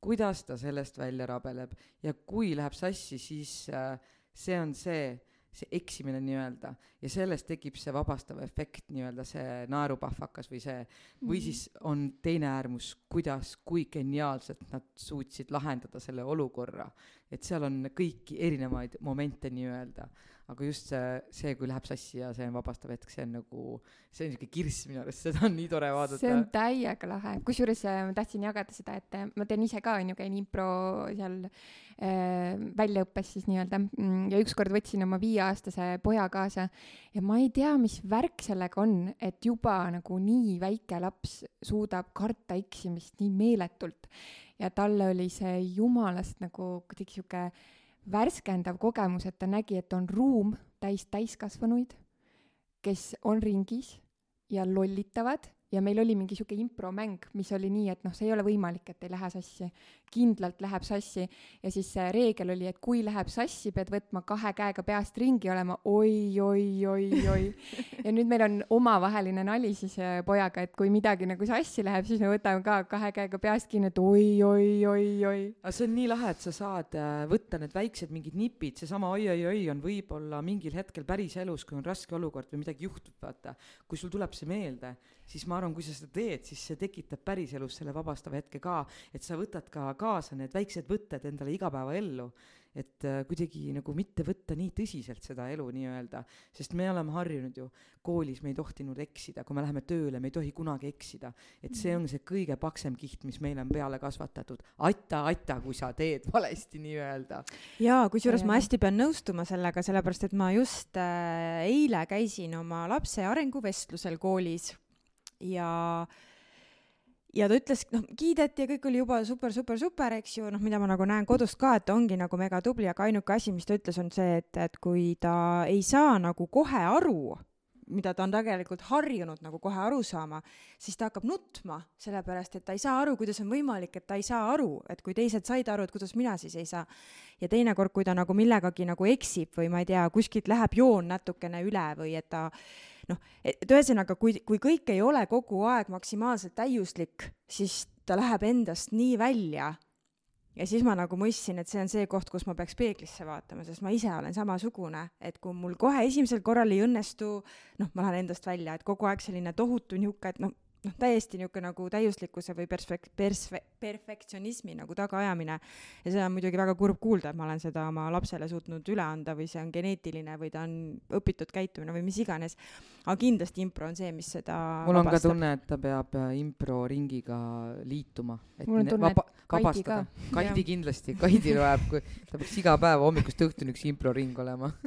S2: kuidas ta sellest välja rabeleb ja kui läheb sassi, siis äh, see on see, see eksimine nii-öelda ja sellest tekib see vabastav efekt nii-öelda see naerupahvakas või see või siis on teine äärmus, kuidas, kui geniaalselt nad suutsid lahendada selle olukorra, et seal on kõiki erinevaid momente nii-öelda, aga just see, see, kui läheb sassi ja see on vabastav hetk, see on nagu, see on niisugune kirss minu arust, seda on nii tore
S3: see on
S2: vaadata.
S3: täiega lahe, kusjuures äh, ma tahtsin jagada seda, et äh, ma teen ise ka onju, käin impro seal äh, väljaõppes siis nii-öelda. Mm, ja ükskord võtsin oma viieaastase poja kaasa ja ma ei tea, mis värk sellega on, et juba nagu nii väike laps suudab karta eksimist nii meeletult. Ja talle oli see jumalast nagu kuidagi sihuke värskendav kogemus, et ta nägi, et on ruum täis täiskasvanuid, kes on ringis ja lollitavad ja meil oli mingi sihuke impromäng, mis oli nii, et noh, see ei ole võimalik, et ei lähe sassi. kindlalt läheb sassi ja siis see reegel oli, et kui läheb sassi, pead võtma kahe käega peast ringi olema oi, oi, oi, oi. ja nüüd meil on omavaheline nali siis äh, pojaga, et kui midagi nagu sassi läheb, siis me võtame ka kahe käega peast kinni, et oi, oi, oi, oi.
S2: aga see on nii lahe, et sa saad äh, võtta need väiksed mingid nipid, seesama oi-oi-oi on võib-olla mingil hetkel päris elus, kui on raske olukord või midagi juhtub, vaata. kui sul tuleb see meelde, siis ma arvan, kui sa seda teed, siis see tekitab päriselus selle vabastava hetke ka, et sa võtad ka kaasa need väiksed võtted endale igapäevaellu. et äh, kuidagi nagu mitte võtta nii tõsiselt seda elu nii-öelda, sest me oleme harjunud ju, koolis me ei tohtinud eksida, kui me läheme tööle, me ei tohi kunagi eksida. et see on see kõige paksem kiht, mis meile on peale kasvatatud. aita, aita, kui sa teed valesti nii-öelda.
S1: jaa, kusjuures ma hästi pean nõustuma sellega, sellepärast et ma just äh, eile käisin oma lapse arenguvestlusel koolis ja ja ta ütles, noh, kiideti ja kõik oli juba super, super, super, eks ju, noh, mida ma nagu näen kodust ka, et ta ongi nagu mega tubli, aga ainuke asi, mis ta ütles, on see, et, et kui ta ei saa nagu kohe aru, mida ta on tegelikult harjunud nagu kohe aru saama, siis ta hakkab nutma, sellepärast et ta ei saa aru, kuidas on võimalik, et ta ei saa aru, et kui teised said aru, et kuidas mina siis ei saa. Ja teinekord, kui ta nagu millegagi nagu eksib või ma ei tea, kuskilt läheb joon natukene üle või et ta noh, et ühesõnaga, kui, kui kõik ei ole kogu aeg maksimaalselt täiuslik, siis ta läheb endast nii välja. ja siis ma nagu mõistsin, et see on see koht, kus ma peaks peeglisse vaatama, sest ma ise olen samasugune, et kui mul kohe esimesel korral ei õnnestu, noh, ma lähen endast välja, et kogu aeg selline tohutu nihuke, et noh, noh, täiesti niisugune nagu täiuslikkuse või persfek-, persfe-, perfektsionismi nagu tagaajamine ja seda on muidugi väga kurb kuulda, et ma olen seda oma lapsele suutnud üle anda või see on geneetiline või ta on õpitud käitumine või mis iganes. aga kindlasti impro on see, mis seda
S2: mul on ka
S1: vabastab.
S2: tunne, et ta peab äh, improringiga liituma, et
S3: Mul on
S2: ne-
S3: tunne,
S2: vaba-, kabastada. Kaidi kindlasti, Kaidi loeb, kui ta peaks iga päev hommikust õhtuni üks improring olema.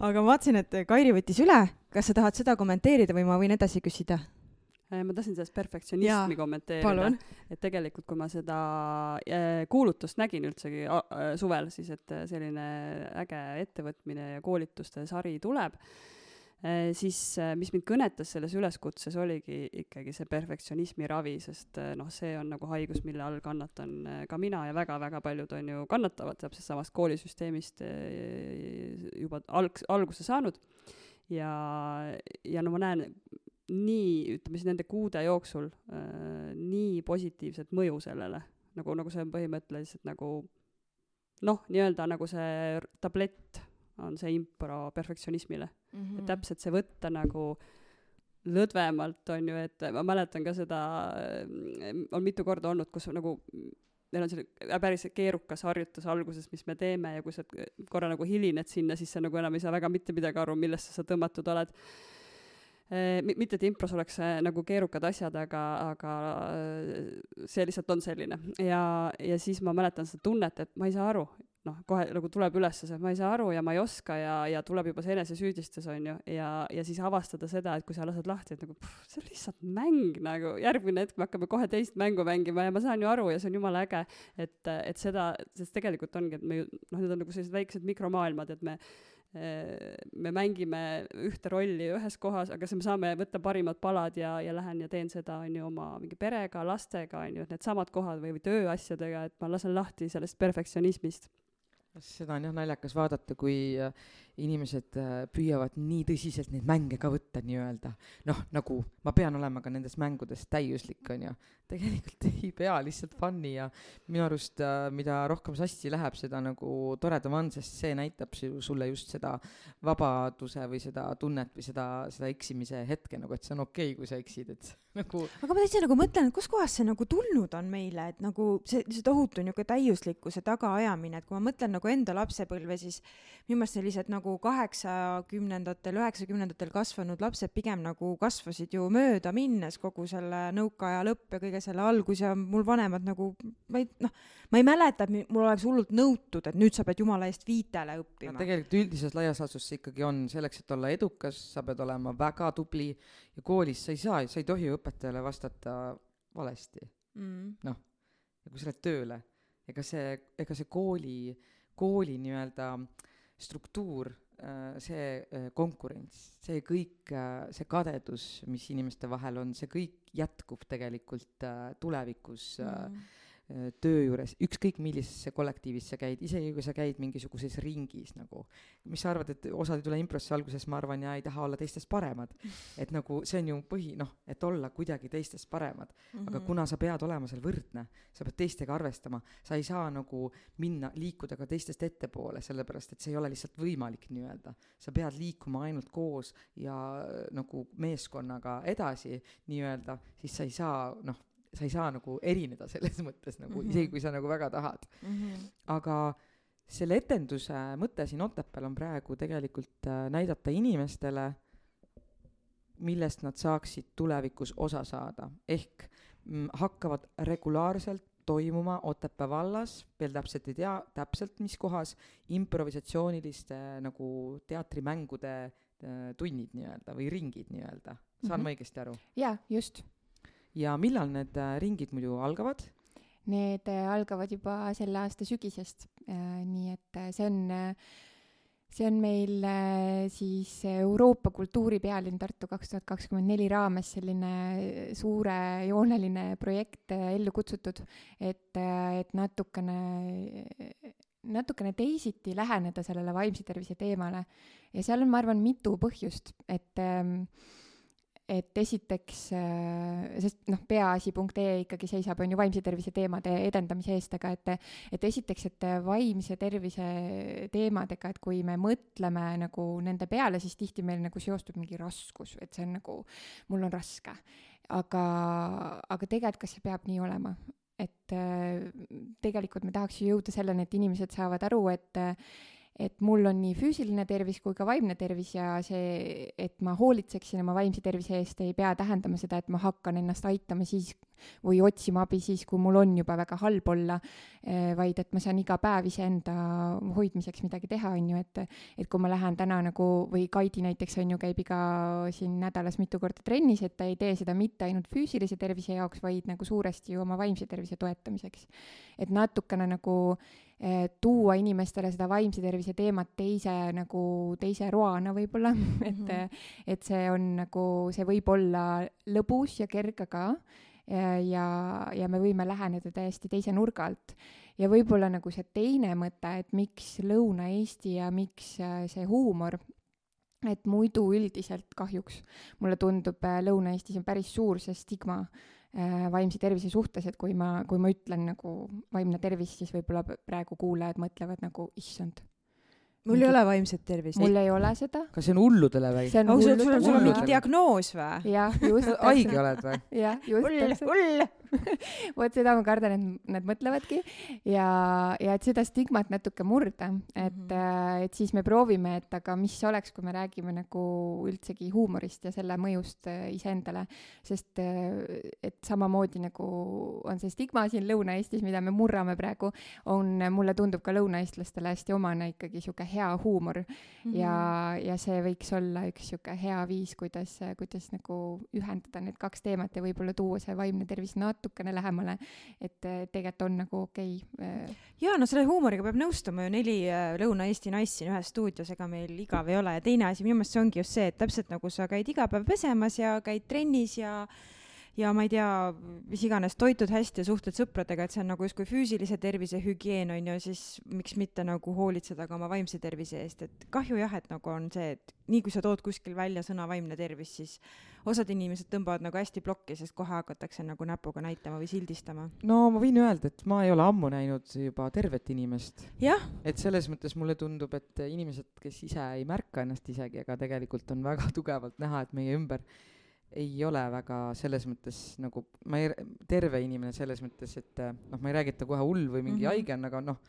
S1: aga ma vaatasin, et Kairi võttis üle, kas sa tahad seda kommenteerida või ma võin edasi küsida?
S4: Äh, ma tahtsin sellest perfektsionismi kommenteerida. et tegelikult kui ma seda äh, kuulutust nägin üldsegi äh, suvel siis, et selline äge ettevõtmine ja koolituste sari tuleb, siis mis mind kõnetas selles üleskutses, oligi ikkagi see perfektsionismi ravi, sest noh, see on nagu haigus, mille all kannatan ka mina ja väga-väga paljud on ju kannatavad täpselt samast koolisüsteemist juba alg-, alguse saanud ja, ja no ma näen nii, ütleme siis nende kuude jooksul äh, nii positiivset mõju sellele, nagu, nagu see on põhimõtteliselt nagu noh, nii-öelda nagu see tablett on see impro perfektsionismile mm. -hmm. et täpselt see võtta nagu lõdvemalt on ju, et ma mäletan ka seda, on mitu korda olnud, kus nagu meil on selline päris keerukas harjutus alguses, mis me teeme ja kui sa korra nagu hilined sinna, siis sa nagu enam ei saa väga mitte midagi aru, millesse sa tõmmatud oled. Eh, mi- mitte, et impros oleks eh, nagu keerukad asjad, aga, aga eh, see lihtsalt on selline. Ja, ja siis ma mäletan seda tunnet, et ma ei saa aru, noh, kohe nagu tuleb üles see, et ma ei saa aru ja ma ei oska ja, ja tuleb juba see enesesüüdistus, on ju, ja, ja siis avastada seda, et kui sa lased lahti, et nagu pff, see on lihtsalt mäng nagu, järgmine hetk me hakkame kohe teist mängu mängima ja ma saan ju aru ja see on jumala äge, et, et seda, sest tegelikult ongi, et me ju noh, need on nagu sellised väiksed mikromaailmad, et me me mängime ühte rolli ühes kohas, aga siis me saame võtta parimad palad ja, ja lähen ja teen seda, on ju, oma mingi perega, lastega, on ju, et needsamad kohad või, või tööasjadega, et ma lasen lahti sellest perfektsionismist.
S2: Seda on jah naljakas vaadata, kui äh, inimesed äh, püüavad nii tõsiselt neid mänge ka võtta nii-öelda. noh, nagu ma pean olema ka nendes mängudes täiuslik, onju. tegelikult ei pea, lihtsalt fun'i ja minu arust äh, mida rohkem sassi läheb, seda nagu toredam on, sest see näitab su- sulle just seda vabaduse või seda tunnet või seda, seda eksimise hetke nagu, et see on okei okay,, kui sa eksid, et nagu
S1: aga ma täitsa nagu mõtlen, et kuskohast see nagu tulnud on meile, et nagu see, see tohutu niisugune täiuslikkuse tagaajamine, et kui ma mõtlen nagu enda lapsepõlve, siis minu meelest sellised nagu kaheksakümnendatel, üheksakümnendatel kasvanud lapsed pigem nagu kasvasid ju mööda minnes kogu selle nõukaaja lõpp ja kõige selle algus ja mul vanemad nagu, ma ei noh, ma ei mäleta, et mul oleks hullult nõutud, et nüüd sa pead jumala eest viitele
S2: no
S1: õppima.
S2: tegelikult üldises laias laastus see ikkagi on selleks, et olla edukas, sa pead olema väga tubli ja koolis sa ei saa, sa ei tohi õpetajale vastata valesti.
S1: Mm.
S2: ja kui sa lähed tööle, ega see, ega see kooli, kooli nii-öelda struktuur, see äh, konkurents, see kõik, see kadedus, mis inimeste vahel on, see kõik jätkub tegelikult äh, tulevikus äh,
S1: Mm.
S2: äh, töö juures, ükskõik millisesse kollektiivis sa käid, isegi kui sa käid mingisuguses ringis nagu, mis sa arvad, et osad ei tule improsse alguses, ma arvan, ja ei taha olla teistest paremad. et nagu see on ju põhi, noh, et olla kuidagi teistest paremad.
S1: Mhm.
S2: aga kuna sa pead olema seal võrdne, sa pead teistega arvestama, sa ei saa nagu minna, liikuda ka teistest ettepoole, sellepärast et see ei ole lihtsalt võimalik nii-öelda. sa pead liikuma ainult koos ja äh, nagu meeskonnaga edasi nii-öelda, siis sa ei saa noh, sa ei saa nagu erineda selles mõttes nagu mm,
S1: Mhm.
S2: -hmm. isegi kui sa nagu väga tahad.
S1: Mhm.
S2: aga selle etenduse mõte siin Otepääl on praegu tegelikult äh, näidata inimestele, millest nad saaksid tulevikus osa saada, ehk mm, hakkavad regulaarselt toimuma Otepää vallas, veel täpselt ei tea täpselt, mis kohas, improvisatsiooniliste nagu teatrimängude äh, tunnid nii-öelda või ringid nii-öelda, saan
S3: Mhm.
S2: ma õigesti aru?
S3: jaa, just.
S2: Ja millal need äh, ringid muidu algavad?
S3: Need äh, algavad juba selle aasta sügisest, nii et äh, see on, see on meil äh, siis Euroopa kultuuripealinn Tartu kaks tuhat kakskümmend neli raames selline äh, suurejooneline projekt äh, ellu kutsutud, et, et natukene, natukene teisiti läheneda sellele vaimse tervise teemale. ja seal on, ma arvan, mitu põhjust, et ähm, et esiteks, sest noh, peaasi.ee ikkagi seisab, on ju vaimse tervise teemade edendamise eest, aga et et esiteks, et vaimse tervise teemadega, et kui me mõtleme nagu nende peale, siis tihti meil nagu seostub mingi raskus, et see on nagu, mul on raske. aga, aga tegelikult, kas see peab nii olema? et äh, tegelikult me tahaks ju jõuda selleni, et inimesed saavad aru, et et mul on nii füüsiline tervis kui ka vaimne tervis ja see, et ma hoolitseksin oma vaimse tervise eest, ei pea tähendama seda, et ma hakkan ennast aitama siis või otsima abi siis, kui mul on juba väga halb olla, eh, vaid et ma saan iga päev iseenda hoidmiseks midagi teha, on ju, et et kui ma lähen täna nagu, või Kaidi näiteks, on ju, käib iga siin nädalas mitu korda trennis, et ta ei tee seda mitte ainult füüsilise tervise jaoks, vaid nagu suuresti ju oma vaimse tervise toetamiseks. et natukene nagu Eh, tuua inimestele seda vaimse tervise teemat teise nagu teise roana võib-olla et mm, -hmm. et see on nagu, see võib olla lõbus ja kerge ka ja, ja, ja me võime läheneda täiesti teise nurga alt. ja võib-olla nagu see teine mõte, et miks Lõuna-Eesti ja miks äh, see huumor, et muidu üldiselt kahjuks mulle tundub, äh, Lõuna-Eestis on päris suur see stigma äh, Äh, vaimse tervise suhtes, et kui ma, kui ma ütlen nagu vaimne tervis, siis võib-olla praegu kuulajad mõtlevad nagu issand.
S1: Mul ei ole vaimset tervist.
S3: mul ei ole seda.
S2: kas see on hulludele või?
S1: sul on, sul on mingi diagnoos või?
S3: jah, just.
S2: haige oled või?
S3: jah, just.
S1: hull, hull
S3: vot seda ma kardan, et nad mõtlevadki ja, ja et seda stigmat natuke murda, et mm, -hmm. et siis me proovime, et aga mis oleks, kui me räägime nagu üldsegi huumorist ja selle mõjust äh, iseendale, sest äh, et samamoodi nagu on see stigma siin Lõuna-Eestis, mida me murrame praegu, on, mulle tundub ka lõunaeestlastele hästi omane ikkagi sihuke hea huumor mm -hmm. ja, ja see võiks olla üks sihuke hea viis, kuidas, kuidas nagu ühendada need kaks teemat ja võib-olla tuua see vaimne tervis natuke natukene lähemale, et tegelikult on nagu okei okay.. Äh.
S1: ja no selle huumoriga peab nõustuma ju neli äh, Lõuna-Eesti naist siin ühes stuudios, ega meil igav ei ole ja teine asi minu meelest see ongi just see, et täpselt nagu sa käid iga päev pesemas ja käid trennis ja ja ma ei tea, mis iganes, toitud hästi ja suhtled sõpradega, et see on nagu justkui füüsilise tervise hügieen on ju, siis miks mitte nagu hoolitseda ka oma vaimse tervise eest, et kahju jah, et nagu on see, et nii kui sa tood kuskil välja sõna vaimne tervis, siis osad inimesed tõmbavad nagu hästi plokki, sest kohe hakatakse nagu näpuga näitama või sildistama.
S2: no ma võin öelda, et ma ei ole ammu näinud juba tervet inimest. et selles mõttes mulle tundub, et inimesed, kes ise ei märka ennast isegi, aga tegelikult on väga tugevalt näha, et meie ümber ei ole väga selles mõttes nagu, ma ei, terve inimene selles mõttes, et noh, ma ei räägi, et ta kohe hull või mingi mm -hmm. haige on, aga noh,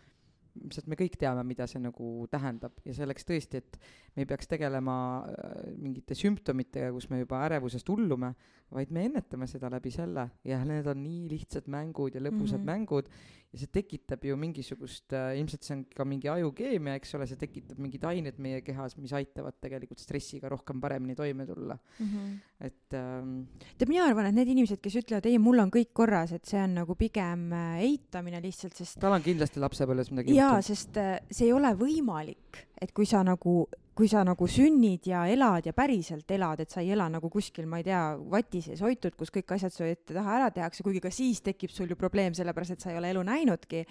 S2: ilmselt me kõik teame, mida see nagu tähendab ja selleks tõesti, et me ei peaks tegelema äh, mingite sümptomitega, kus me juba ärevusest hullume, vaid me ennetame seda läbi selle ja need on nii lihtsad mängud ja lõbusad mm -hmm. mängud ja see tekitab ju mingisugust äh,, ilmselt see on ka mingi ajukeemia, eks ole, see tekitab mingid ained meie kehas, mis aitavad tegelikult stressiga rohkem paremini toime tulla mm. -hmm. et ähm,
S1: tead, mina arvan, et need inimesed, kes ütlevad ei, mul on kõik korras, et see on nagu pigem äh, eitamine lihtsalt, sest
S2: tal on kindlasti lapsepõlves midagi
S1: jaa, sest äh, see ei ole võimalik, et kui sa nagu kui sa nagu sünnid ja elad ja päriselt elad, et sa ei ela nagu kuskil, ma ei tea, vati sees hoitud, kus kõik asjad su ette taha ära tehakse, kuigi ka siis tekib sul ju probleem, sellepärast et sa ei ole elu näinudki.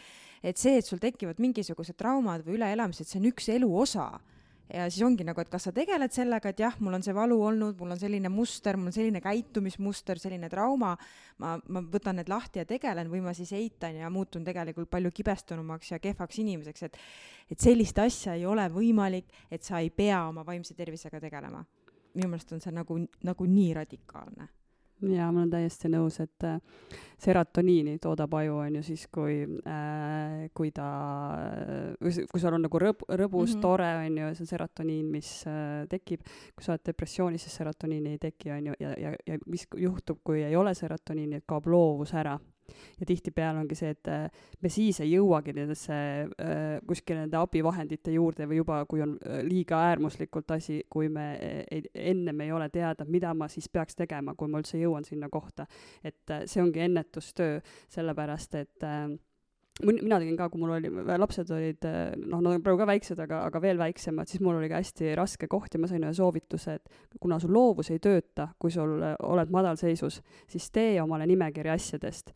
S1: et see, et sul tekivad mingisugused traumad või üleelamised, see on üks elu osa ja siis ongi nagu, et kas sa tegeled sellega, et jah, mul on see valu olnud, mul on selline muster, mul on selline käitumismuster, selline trauma, ma, ma võtan need lahti ja tegelen või ma siis eitan ja muutun tegelikult palju kibestunumaks ja kehvaks inimeseks, et et sellist asja ei ole võimalik, et sa ei pea oma vaimse tervisega tegelema. minu meelest on see nagu, nagu nii radikaalne
S4: jaa, ma olen täiesti nõus, et äh, serotoniini toodab aju, on ju, siis kui äh,, kui ta, kui sul on nagu rõb-, rõbus mm, -hmm. tore, on ju, see on serotoniin, mis äh, tekib. kui sa oled depressioonis, siis serotoniini ei teki, on ju, ja, ja, ja mis juhtub, kui ei ole serotoniini, et kaob loovus ära ja tihtipeale ongi see, et äh, me siis ei jõuagi nendesse äh, kuskile nende abivahendite juurde või juba, kui on äh, liiga äärmuslikult asi, kui me ei, ennem ei ole teada, mida ma siis peaks tegema, kui ma üldse jõuan sinna kohta. et see ongi ennetustöö, sellepärast et mina tegin ka, kui mul oli, lapsed olid, noh, nad on praegu ka väiksed, aga, aga veel väiksemad, siis mul oli ka hästi raske koht ja ma sain ühe soovituse, et kuna sul loovus ei tööta, kui sul oled madalseisus, siis tee omale nimekiri asjadest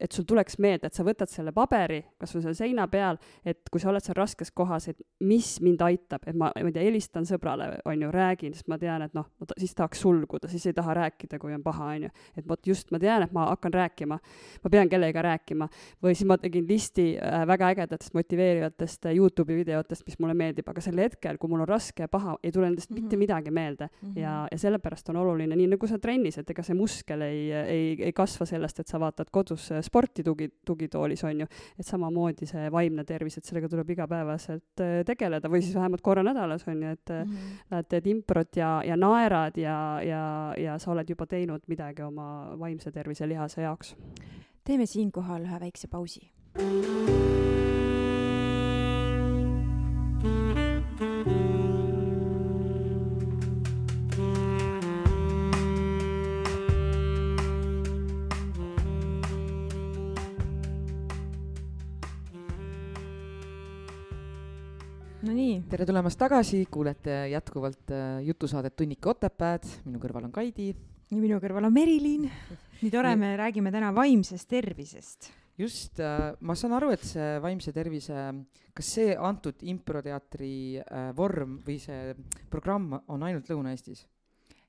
S4: et sul tuleks meelde, et sa võtad selle paberi, kas või seal seina peal, et kui sa oled seal raskes kohas, et mis mind aitab, et ma, ma ei tea, helistan sõbrale, on ju, räägin, sest ma tean, et noh, siis tahaks sulguda, siis ei taha rääkida, kui on paha, on ju. et vot just, ma tean, et ma hakkan rääkima, ma pean kellegagi rääkima. või siis ma tegin listi äh, väga ägedatest motiveerivatest äh, Youtube'i videotest, mis mulle meeldib, aga sel hetkel, kui mul on raske ja paha, ei tule nendest mm -hmm. mitte mhm. midagi meelde mm. -hmm. ja, ja sellepärast on oluline, nii nagu sa trennis, et ega see muskel ei, ei, ei kasva sellest, et sa vaatad kodus sporti tugi, tugitoolis, on ju, et samamoodi see vaimne tervis, et sellega tuleb igapäevaselt äh, tegeleda või siis vähemalt korra nädalas, on ju, et mm -hmm. lähed, teed improt ja, ja naerad ja, ja, ja sa oled juba teinud midagi oma vaimse tervise lihase jaoks.
S1: teeme siinkohal ühe väikse pausi. Nonii.
S2: tere tulemast tagasi, kuulete jätkuvalt äh, jutusaadet Tunnike Otepääd, minu kõrval on Kaidi.
S1: ja minu kõrval on Merilin. nii tore, me räägime täna vaimsest tervisest.
S2: just, äh, ma saan aru, et see vaimse tervise, kas see antud improteatri äh, vorm või see programm on ainult Lõuna-Eestis?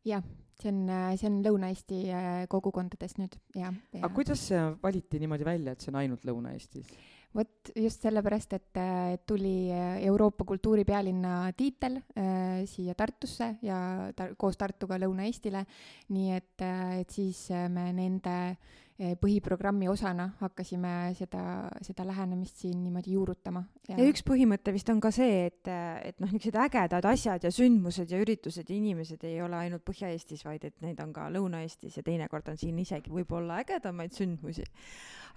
S3: jah, see on, see on Lõuna-Eesti kogukondades nüüd, jah ja..
S2: aga kuidas see valiti niimoodi välja, et see on ainult Lõuna-Eestis?
S3: Vot just sellepärast, et tuli Euroopa kultuuripealinna tiitel äh, siia Tartusse ja ta, koos Tartuga Lõuna-Eestile, nii et, et siis me nende põhiprogrammi osana hakkasime seda, seda lähenemist siin niimoodi juurutama.
S1: ja üks põhimõte vist on ka see, et, et noh, niisugused ägedad asjad ja sündmused ja üritused ja inimesed ei ole ainult Põhja-Eestis, vaid et neid on ka Lõuna-Eestis ja teinekord on siin isegi võib-olla ägedamaid sündmusi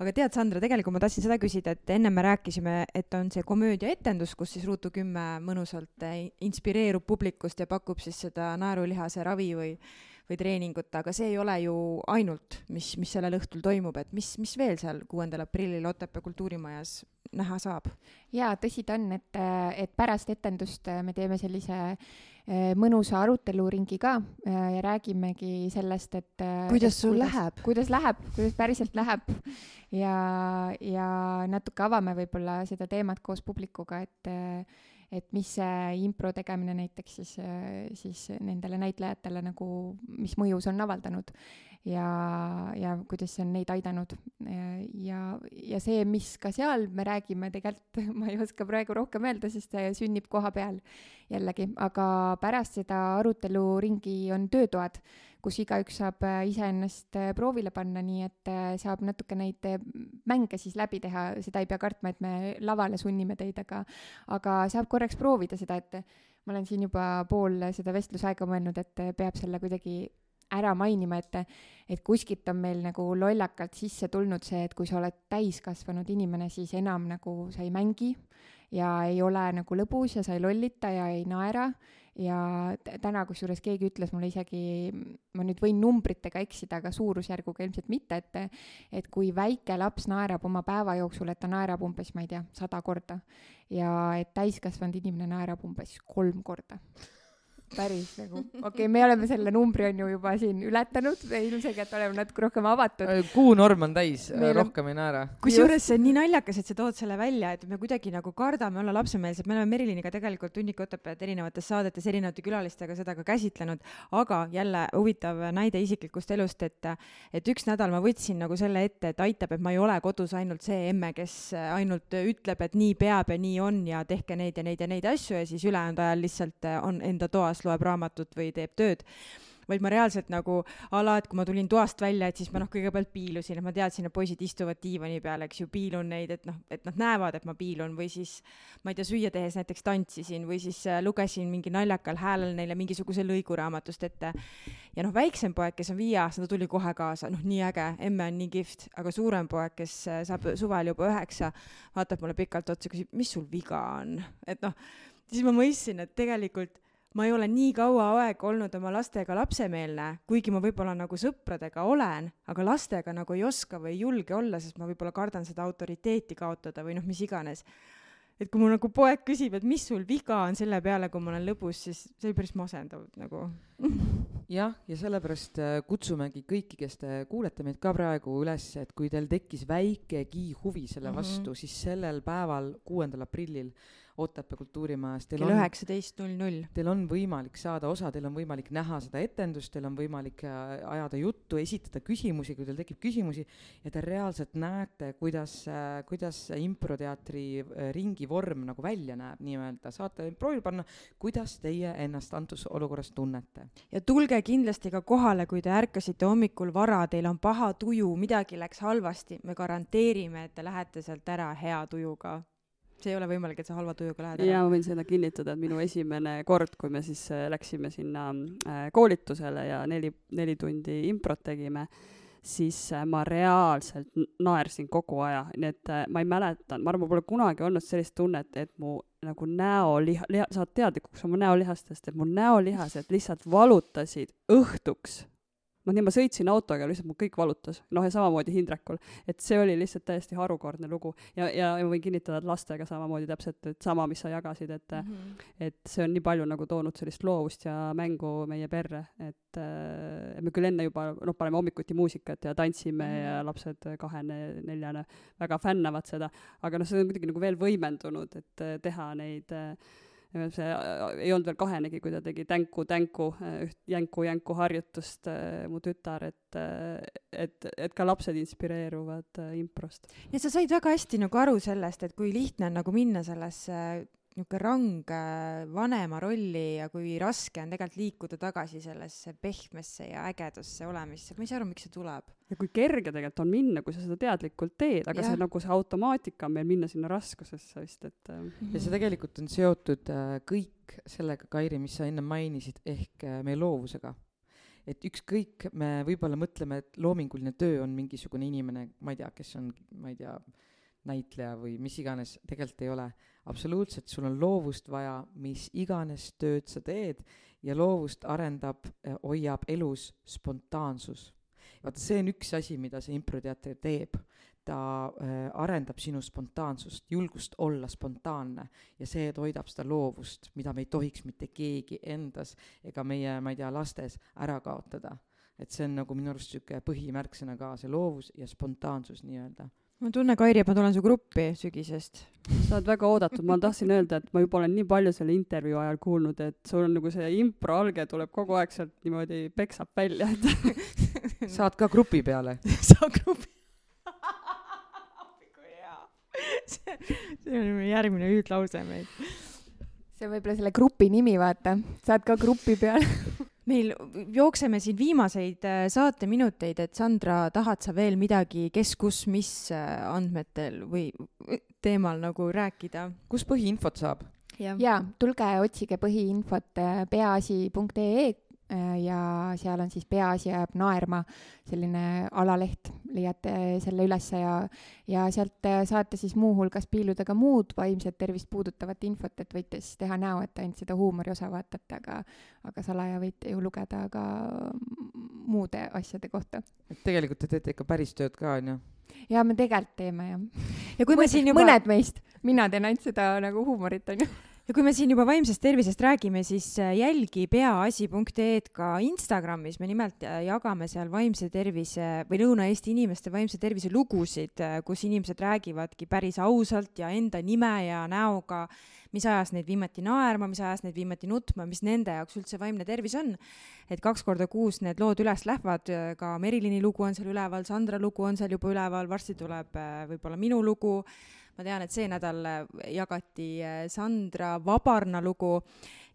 S1: aga tead, Sandra, tegelikult ma tahtsin seda küsida, et enne me rääkisime, et on see komöödiaetendus, kus siis Ruutu kümme mõnusalt eh, inspireerub publikust ja pakub siis seda naerulihase ravi või või treeningut, aga see ei ole ju ainult, mis, mis sellel õhtul toimub, et mis, mis veel seal kuuendal aprillil Otepää kultuurimajas näha saab?
S3: jaa, tõsi ta on, et, et pärast etendust me teeme sellise eh, mõnusa aruteluringi ka eh, ja räägimegi sellest, et
S1: kuidas sul kuidas, läheb?
S3: kuidas läheb, kuidas päriselt läheb ja, ja natuke avame võib-olla seda teemat koos publikuga, et et mis see impro tegemine näiteks siis, siis nendele näitlejatele nagu, mis mõju see on avaldanud ja, ja kuidas see on neid aidanud. ja, ja see, mis ka seal me räägime, tegelikult ma ei oska praegu rohkem öelda, sest see sünnib koha peal jällegi, aga pärast seda aruteluringi on töötoad kus igaüks saab äh, iseennast äh, proovile panna, nii et äh, saab natuke neid mänge siis läbi teha, seda ei pea kartma, et me lavale sunnime teid, aga, aga saab korraks proovida seda, et ma olen siin juba pool seda vestlusaega mõelnud, et peab selle kuidagi ära mainima, et, et kuskilt on meil nagu lollakalt sisse tulnud see, et kui sa oled täiskasvanud inimene, siis enam nagu sa ei mängi ja ei ole nagu lõbus ja sa ei lollita ja ei naera ja täna kusjuures keegi ütles mulle isegi, ma nüüd võin numbritega eksida, aga suurusjärguga ilmselt mitte, et et kui väike laps naerab oma päeva jooksul, et ta naerab umbes, ma ei tea, sada korda ja et täiskasvanud inimene naerab umbes kolm korda päris nagu, okei okay,, me oleme selle numbri on ju juba siin ületanud, ilmselgelt oleme natuke rohkem avatud.
S2: Äh, kuunorm on täis, äh, rohkem ei naera.
S1: kusjuures see on nii naljakas, et sa tood selle välja, et me kuidagi nagu kardame olla lapsemeelsed, me oleme Meriliniga tegelikult Hunniku õpetajad erinevates saadetes erinevate külalistega seda ka käsitlenud, aga jälle huvitav näide isiklikust elust, et et üks nädal ma võtsin nagu selle ette, et aitab, et ma ei ole kodus ainult see emme, kes ainult ütleb, et nii peab ja nii on ja tehke neid ja neid ja neid asju ja siis ülejäänud ajal lihtsalt on enda toas kas loeb raamatut või teeb tööd. Vaid ma reaalselt nagu ala, et kui ma tulin toast välja, et siis ma noh, kõigepealt piilusin, et ma teadsin, et poisid istuvad diivani peal, eks ju, piilun neid, et noh, et nad näevad, et ma piilun või siis ma ei tea, süüa tehes näiteks tantsisin või siis äh, lugesin mingi naljakal häälel neile mingisuguse lõigu raamatust ette. ja noh, väiksem poeg, kes on viieaastane, ta tuli kohe kaasa, noh, nii äge, emme on nii kihvt, aga suurem poeg, kes äh, saab suvel juba üheksa, vaatab mulle pikalt otsa, küsib, mis sul viga on, et noh, siis ma mõistsin, et tegelikult ma ei ole nii kaua aega olnud oma lastega lapsemeelne, kuigi ma võib-olla nagu sõpradega olen, aga lastega nagu ei oska või ei julge olla, sest ma võib-olla kardan seda autoriteeti kaotada või noh, mis iganes. et kui mu nagu poeg küsib, et mis sul viga on selle peale, kui ma olen lõbus, siis see oli päris masendav nagu
S2: jah, ja sellepärast äh, kutsumegi kõiki, kes te kuulete meid ka praegu üles, et kui teil tekkis väikegi huvi selle mhm. vastu mm, -hmm. siis sellel päeval, kuuendal aprillil Otepää kultuurimajas.
S1: kell üheksateist null null.
S2: Teil on võimalik saada osa, teil on võimalik näha seda etendust, teil on võimalik äh, ajada juttu, esitada küsimusi, kui teil tekib küsimusi ja te reaalselt näete, kuidas, äh, kuidas improteatri äh, ringi vorm nagu välja näeb nii-öelda, saate proovile panna, kuidas teie ennast antud olukorras tunnete
S1: ja tulge kindlasti ka kohale, kui te ärkasite hommikul vara, teil on paha tuju, midagi läks halvasti, me garanteerime, et te lähete sealt ära hea tujuga see ei ole võimalik, et sa halva tujuga lähed
S4: ära. ja ma võin seda kinnitada, et minu esimene kord, kui me siis äh, läksime sinna äh, koolitusele ja neli, neli tundi improt tegime, siis äh, ma reaalselt naersin kogu aja, nii et ma ei mäleta, ma arvan, mul pole kunagi olnud sellist tunnet, et mu nagu näoliha, liha, saad teadlikuks oma näolihastest, et mu näolihased lihtsalt valutasid õhtuks noh, nii ma sõitsin autoga, lihtsalt mul kõik valutas, noh ja samamoodi Hindrekul, et see oli lihtsalt täiesti harukordne lugu. Ja, ja, ja ma võin kinnitada, et lastega samamoodi täpselt, et sama, mis sa jagasid, et mm, -hmm. et see on nii palju nagu toonud sellist loovust ja mängu meie perre, et äh, me küll enne juba noh, paneme hommikuti muusikat ja tantsime mm -hmm. ja lapsed kahene, neljane väga fännavad seda, aga noh, see on kuidagi nagu veel võimendunud, et äh, teha neid äh, see äh, ei olnud veel kahenegi, kui ta tegi tänku-tänku, äh, üht jänku-jänku harjutust, äh, mu tütar, et, et, et ka lapsed inspireeruvad improst.
S1: et sa said väga hästi nagu aru sellest, et kui lihtne on nagu minna sellesse niisugune range vanema rolli ja kui raske on tegelikult liikuda tagasi sellesse pehmesse ja ägedasse olemisse, ma ei saa aru, miks see tuleb.
S4: ja kui kerge tegelikult on minna, kui sa seda teadlikult teed, aga ja. see nagu see automaatika on meil minna sinna raskusesse vist, et mm.
S2: -hmm. ja see tegelikult on seotud äh, kõik sellega, Kairi, mis sa enne mainisid, ehk äh, meie loovusega et ükskõik, me võib-olla mõtleme, et loominguline töö on mingisugune inimene, ma ei tea, kes on, ma ei tea, näitleja või mis iganes, tegelikult ei ole absoluutselt, sul on loovust vaja, mis iganes tööd sa teed ja loovust arendab, eh, hoiab elus spontaansus. vaata, see on üks asi, mida see improteater teeb. ta äh, arendab sinu spontaansust, julgust olla spontaanne ja see toidab seda loovust, mida me ei tohiks mitte keegi endas ega meie, ma ei tea, lastes ära kaotada. et see on nagu minu arust niisugune põhimärksõna ka, see loovus ja spontaansus nii-öelda
S1: ma tunnen, Kairi, et ma tulen su gruppi sügisest.
S4: sa oled väga oodatud, ma tahtsin öelda, et ma juba olen nii palju selle intervjuu ajal kuulnud, et sul on nagu see impro alge tuleb kogu aeg sealt niimoodi peksab välja,
S2: et saad ka grupi peale
S1: saa grupi kui hea. see, see on järgmine hüüdlause meil.
S3: see on võib-olla selle grupi nimi, vaata, saad ka grupi peale
S1: meil jookseme siin viimaseid äh, saateminuteid, et Sandra, tahad sa veel midagi, kes, kus, mis äh, andmetel või teemal nagu rääkida?
S2: kus põhiinfot saab?
S3: jaa, tulge otsige põhiinfot äh, peaasi.ee Äh, ja seal on siis Peaasi jääb naerma selline alaleht, leiate selle ülesse ja, ja sealt äh, saate siis muuhulgas piiluda ka muud vaimset tervist puudutavat infot, et võite siis teha näo, et ainult seda huumori osa vaatate, aga, aga salaja võite ju lugeda ka muude asjade kohta.
S2: et tegelikult te teete ikka päris tööd ka, onju?
S3: ja me tegelikult teeme jah.
S1: ja kui me siin juba.
S3: mõned meist, mina teen ainult seda nagu huumorit, onju
S1: ja kui me siin juba vaimsest tervisest räägime, siis äh, jälgi peaasi.ee-d ka Instagramis, me nimelt äh, jagame seal vaimse tervise või Lõuna-Eesti inimeste vaimse tervise lugusid, äh, kus inimesed räägivadki päris ausalt ja enda nime ja näoga, mis ajas neid viimati naerma, mis ajas neid viimati nutma, mis nende jaoks üldse vaimne tervis on. et kaks korda kuus need lood üles lähevad, ka Merilini lugu on seal üleval, Sandra lugu on seal juba üleval, varsti tuleb võib-olla minu lugu ma tean, et see nädal äh, jagati äh, Sandra Vabarna lugu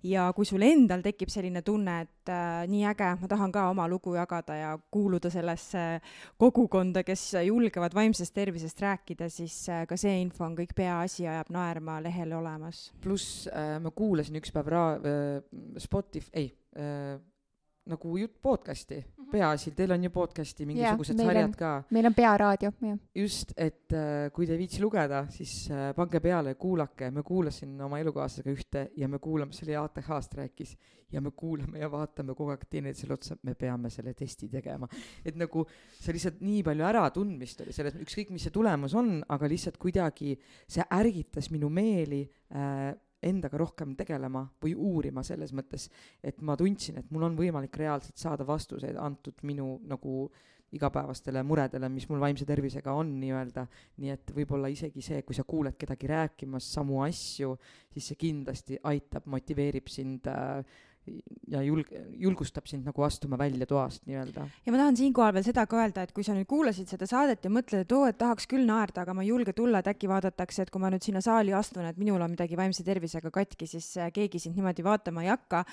S1: ja kui sul endal tekib selline tunne, et äh, nii äge, ma tahan ka oma lugu jagada ja kuuluda sellesse kogukonda, kes julgevad vaimsest tervisest rääkida, siis äh, ka see info on kõik Peaasi ajab naerma lehel olemas.
S2: pluss äh, ma kuulasin üks päev ra- äh,, Spotify, ei äh,, nagu jutt podcast'i mm -hmm. Peaasil, teil on ju podcast'i mingisugused yeah, sarjad on, ka.
S3: meil on Pearaadio, jah.
S2: just, et äh, kui te ei viitsi lugeda, siis äh, pange peale ja kuulake, me kuulasin oma elukaaslasega ühte ja me kuulame, see oli ATH-st rääkis, ja me kuulame ja vaatame kogu aeg teineteisele otsa, me peame selle testi tegema. et nagu see lihtsalt nii palju äratundmist oli selles, ükskõik mis see tulemus on, aga lihtsalt kuidagi see ärgitas minu meeli äh, endaga rohkem tegelema või uurima selles mõttes, et ma tundsin, et mul on võimalik reaalselt saada vastuseid antud minu nagu igapäevastele muredele, mis mul vaimse tervisega on nii-öelda, nii et võib-olla isegi see, kui sa kuuled kedagi rääkimas samu asju, siis see kindlasti aitab, motiveerib sind äh, ja julg-, julgustab sind nagu astuma välja toast nii-öelda.
S1: ja ma tahan siinkohal veel seda ka öelda, et kui sa nüüd kuulasid seda saadet ja mõtled, et oo, et tahaks küll naerda, aga ma ei julge tulla, et äkki vaadatakse, et kui ma nüüd sinna saali astun, et minul on midagi vaimse tervisega katki, siis äh, keegi sind niimoodi vaatama ei hakka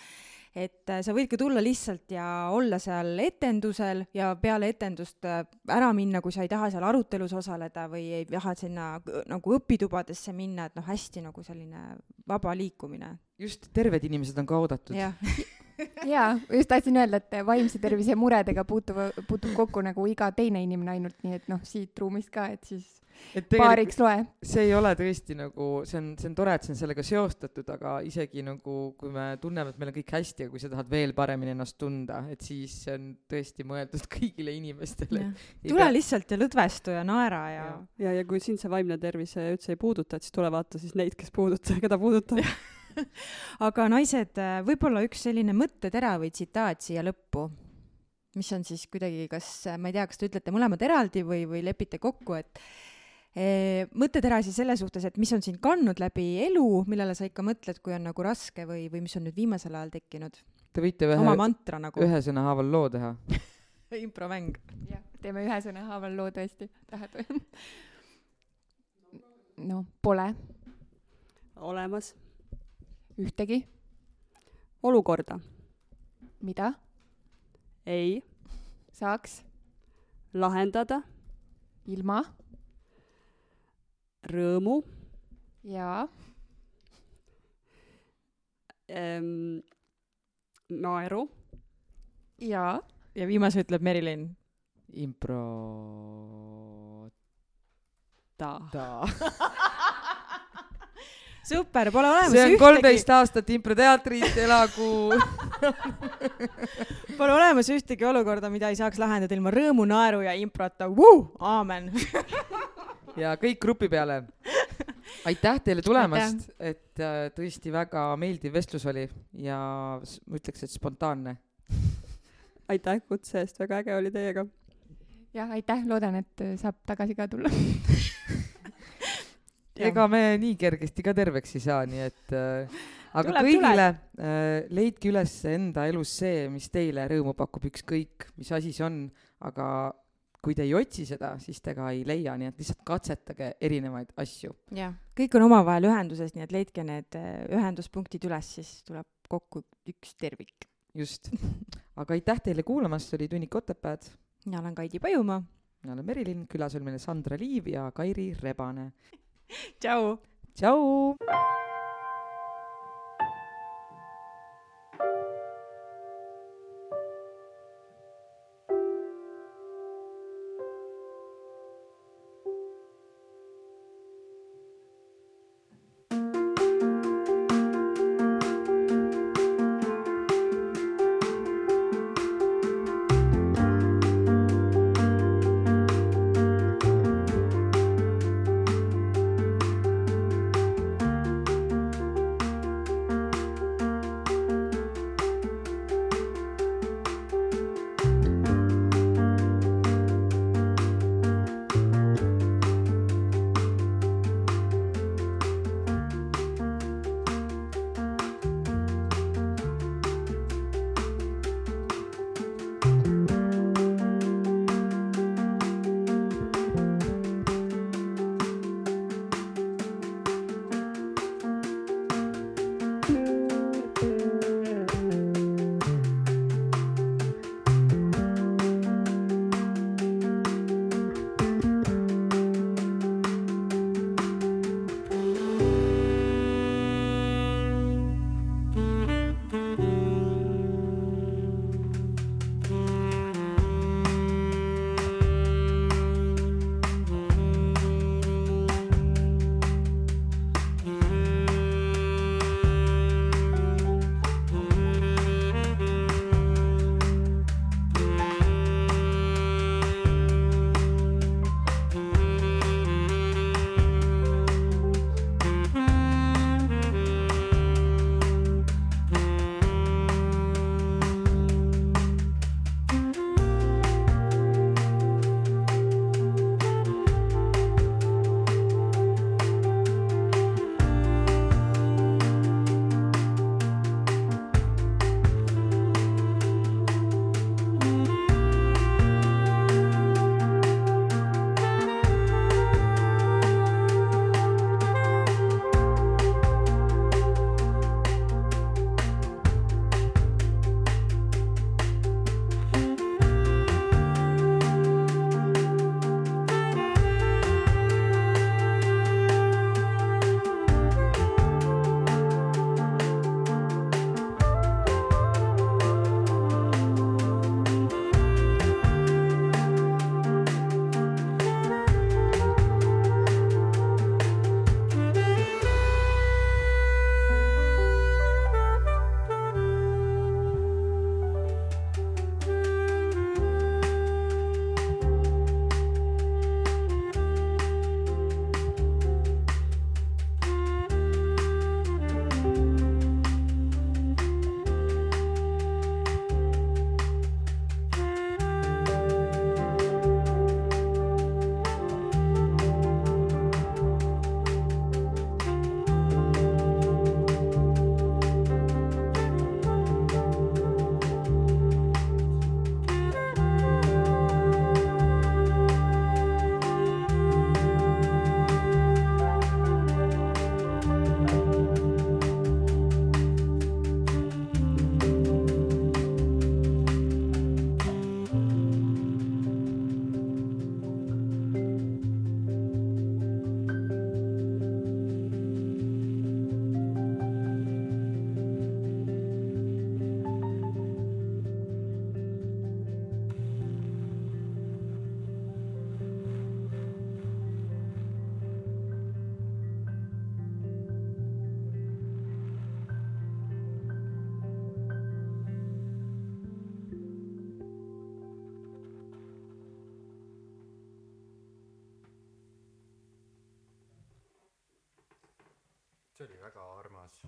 S1: et äh, sa võid ka tulla lihtsalt ja olla seal etendusel ja peale etendust äh, ära minna, kui sa ei taha seal arutelus osaleda või ei taha sinna nagu õpitubadesse minna, et noh, hästi nagu selline vaba liikumine.
S2: Just, terved inimesed on ka oodatud.
S1: jah
S3: jaa, just tahtsin öelda, et vaimse tervise muredega puutub, puutub kokku nagu iga teine inimene ainult, nii et noh, siit ruumist ka, et siis
S2: et
S3: paariks loe.
S2: see ei ole tõesti nagu, see on, see on tore, et see on sellega seostatud, aga isegi nagu, kui me tunneme, et meil on kõik hästi ja kui sa tahad veel paremini ennast tunda, et siis see on tõesti mõeldud kõigile inimestele.
S1: tule pea... lihtsalt ja lõdvestu ja naera ja.
S4: ja, ja, ja kui sind see vaimne tervis üldse ei puuduta, et siis tule vaata siis neid, kes puuduta, keda puudutab
S1: aga naised, võib-olla üks selline mõttetera või tsitaat siia lõppu mis on siis kuidagi, kas, ma ei tea, kas te ütlete mõlemad eraldi või, või lepite kokku, et mõttetera siis selle suhtes, et mis on sind kandnud läbi elu, millele sa ikka mõtled, kui on nagu raske või, või mis on nüüd viimasel ajal tekkinud?
S2: Te võite ühe,
S1: oma mantra nagu.
S2: ühe sõna haaval loo teha
S1: impromäng.
S3: jah, teeme ühe sõna haaval loo tõesti, tahad või? no pole.
S4: olemas.
S3: Ühtegi.
S4: olukorda.
S3: mida?
S4: ei.
S3: saaks.
S4: lahendada.
S3: ilma
S4: rõõmu.
S3: jaa
S4: ähm,. naeru.
S3: jaa.
S1: ja viimase ütleb Merilin.
S2: impro.
S4: ta.
S2: ta
S1: super, pole olemas
S2: see on
S1: ühtegi...
S2: kolmteist aastat improteatrit, elagu.
S1: Pole olemas ühtegi olukorda, mida ei saaks lahendada ilma rõõmu, naeru ja improta, aamen.
S2: Ja kõik grupi peale. aitäh teile tulemast, et äh, tõesti väga meeldiv vestlus oli ja ma ütleks, et spontaanne.
S4: aitäh kutse eest, väga äge oli teiega.
S3: jah, aitäh, loodan, et saab tagasi ka tulla
S2: ega me nii kergesti ka terveks ei saa, nii et äh, aga
S1: tuleb,
S2: kõigile äh, leidke üles enda elus see, mis teile rõõmu pakub, ükskõik mis asi see on, aga kui te ei otsi seda, siis te ka ei leia, nii et lihtsalt katsetage erinevaid asju.
S1: jah, kõik on omavahel ühenduses, nii et leidke need äh, ühenduspunktid üles, siis tuleb kokku üks tervik.
S2: just. aga aitäh teile kuulamast, see oli Tunnik Otepääd.
S1: mina olen Kaidi Pajumaa.
S2: mina olen Merilin, külas oli meil Sandra Liiv ja Kairi Rebane.
S1: Tšau.
S2: tšau.
S5: See oli väga armas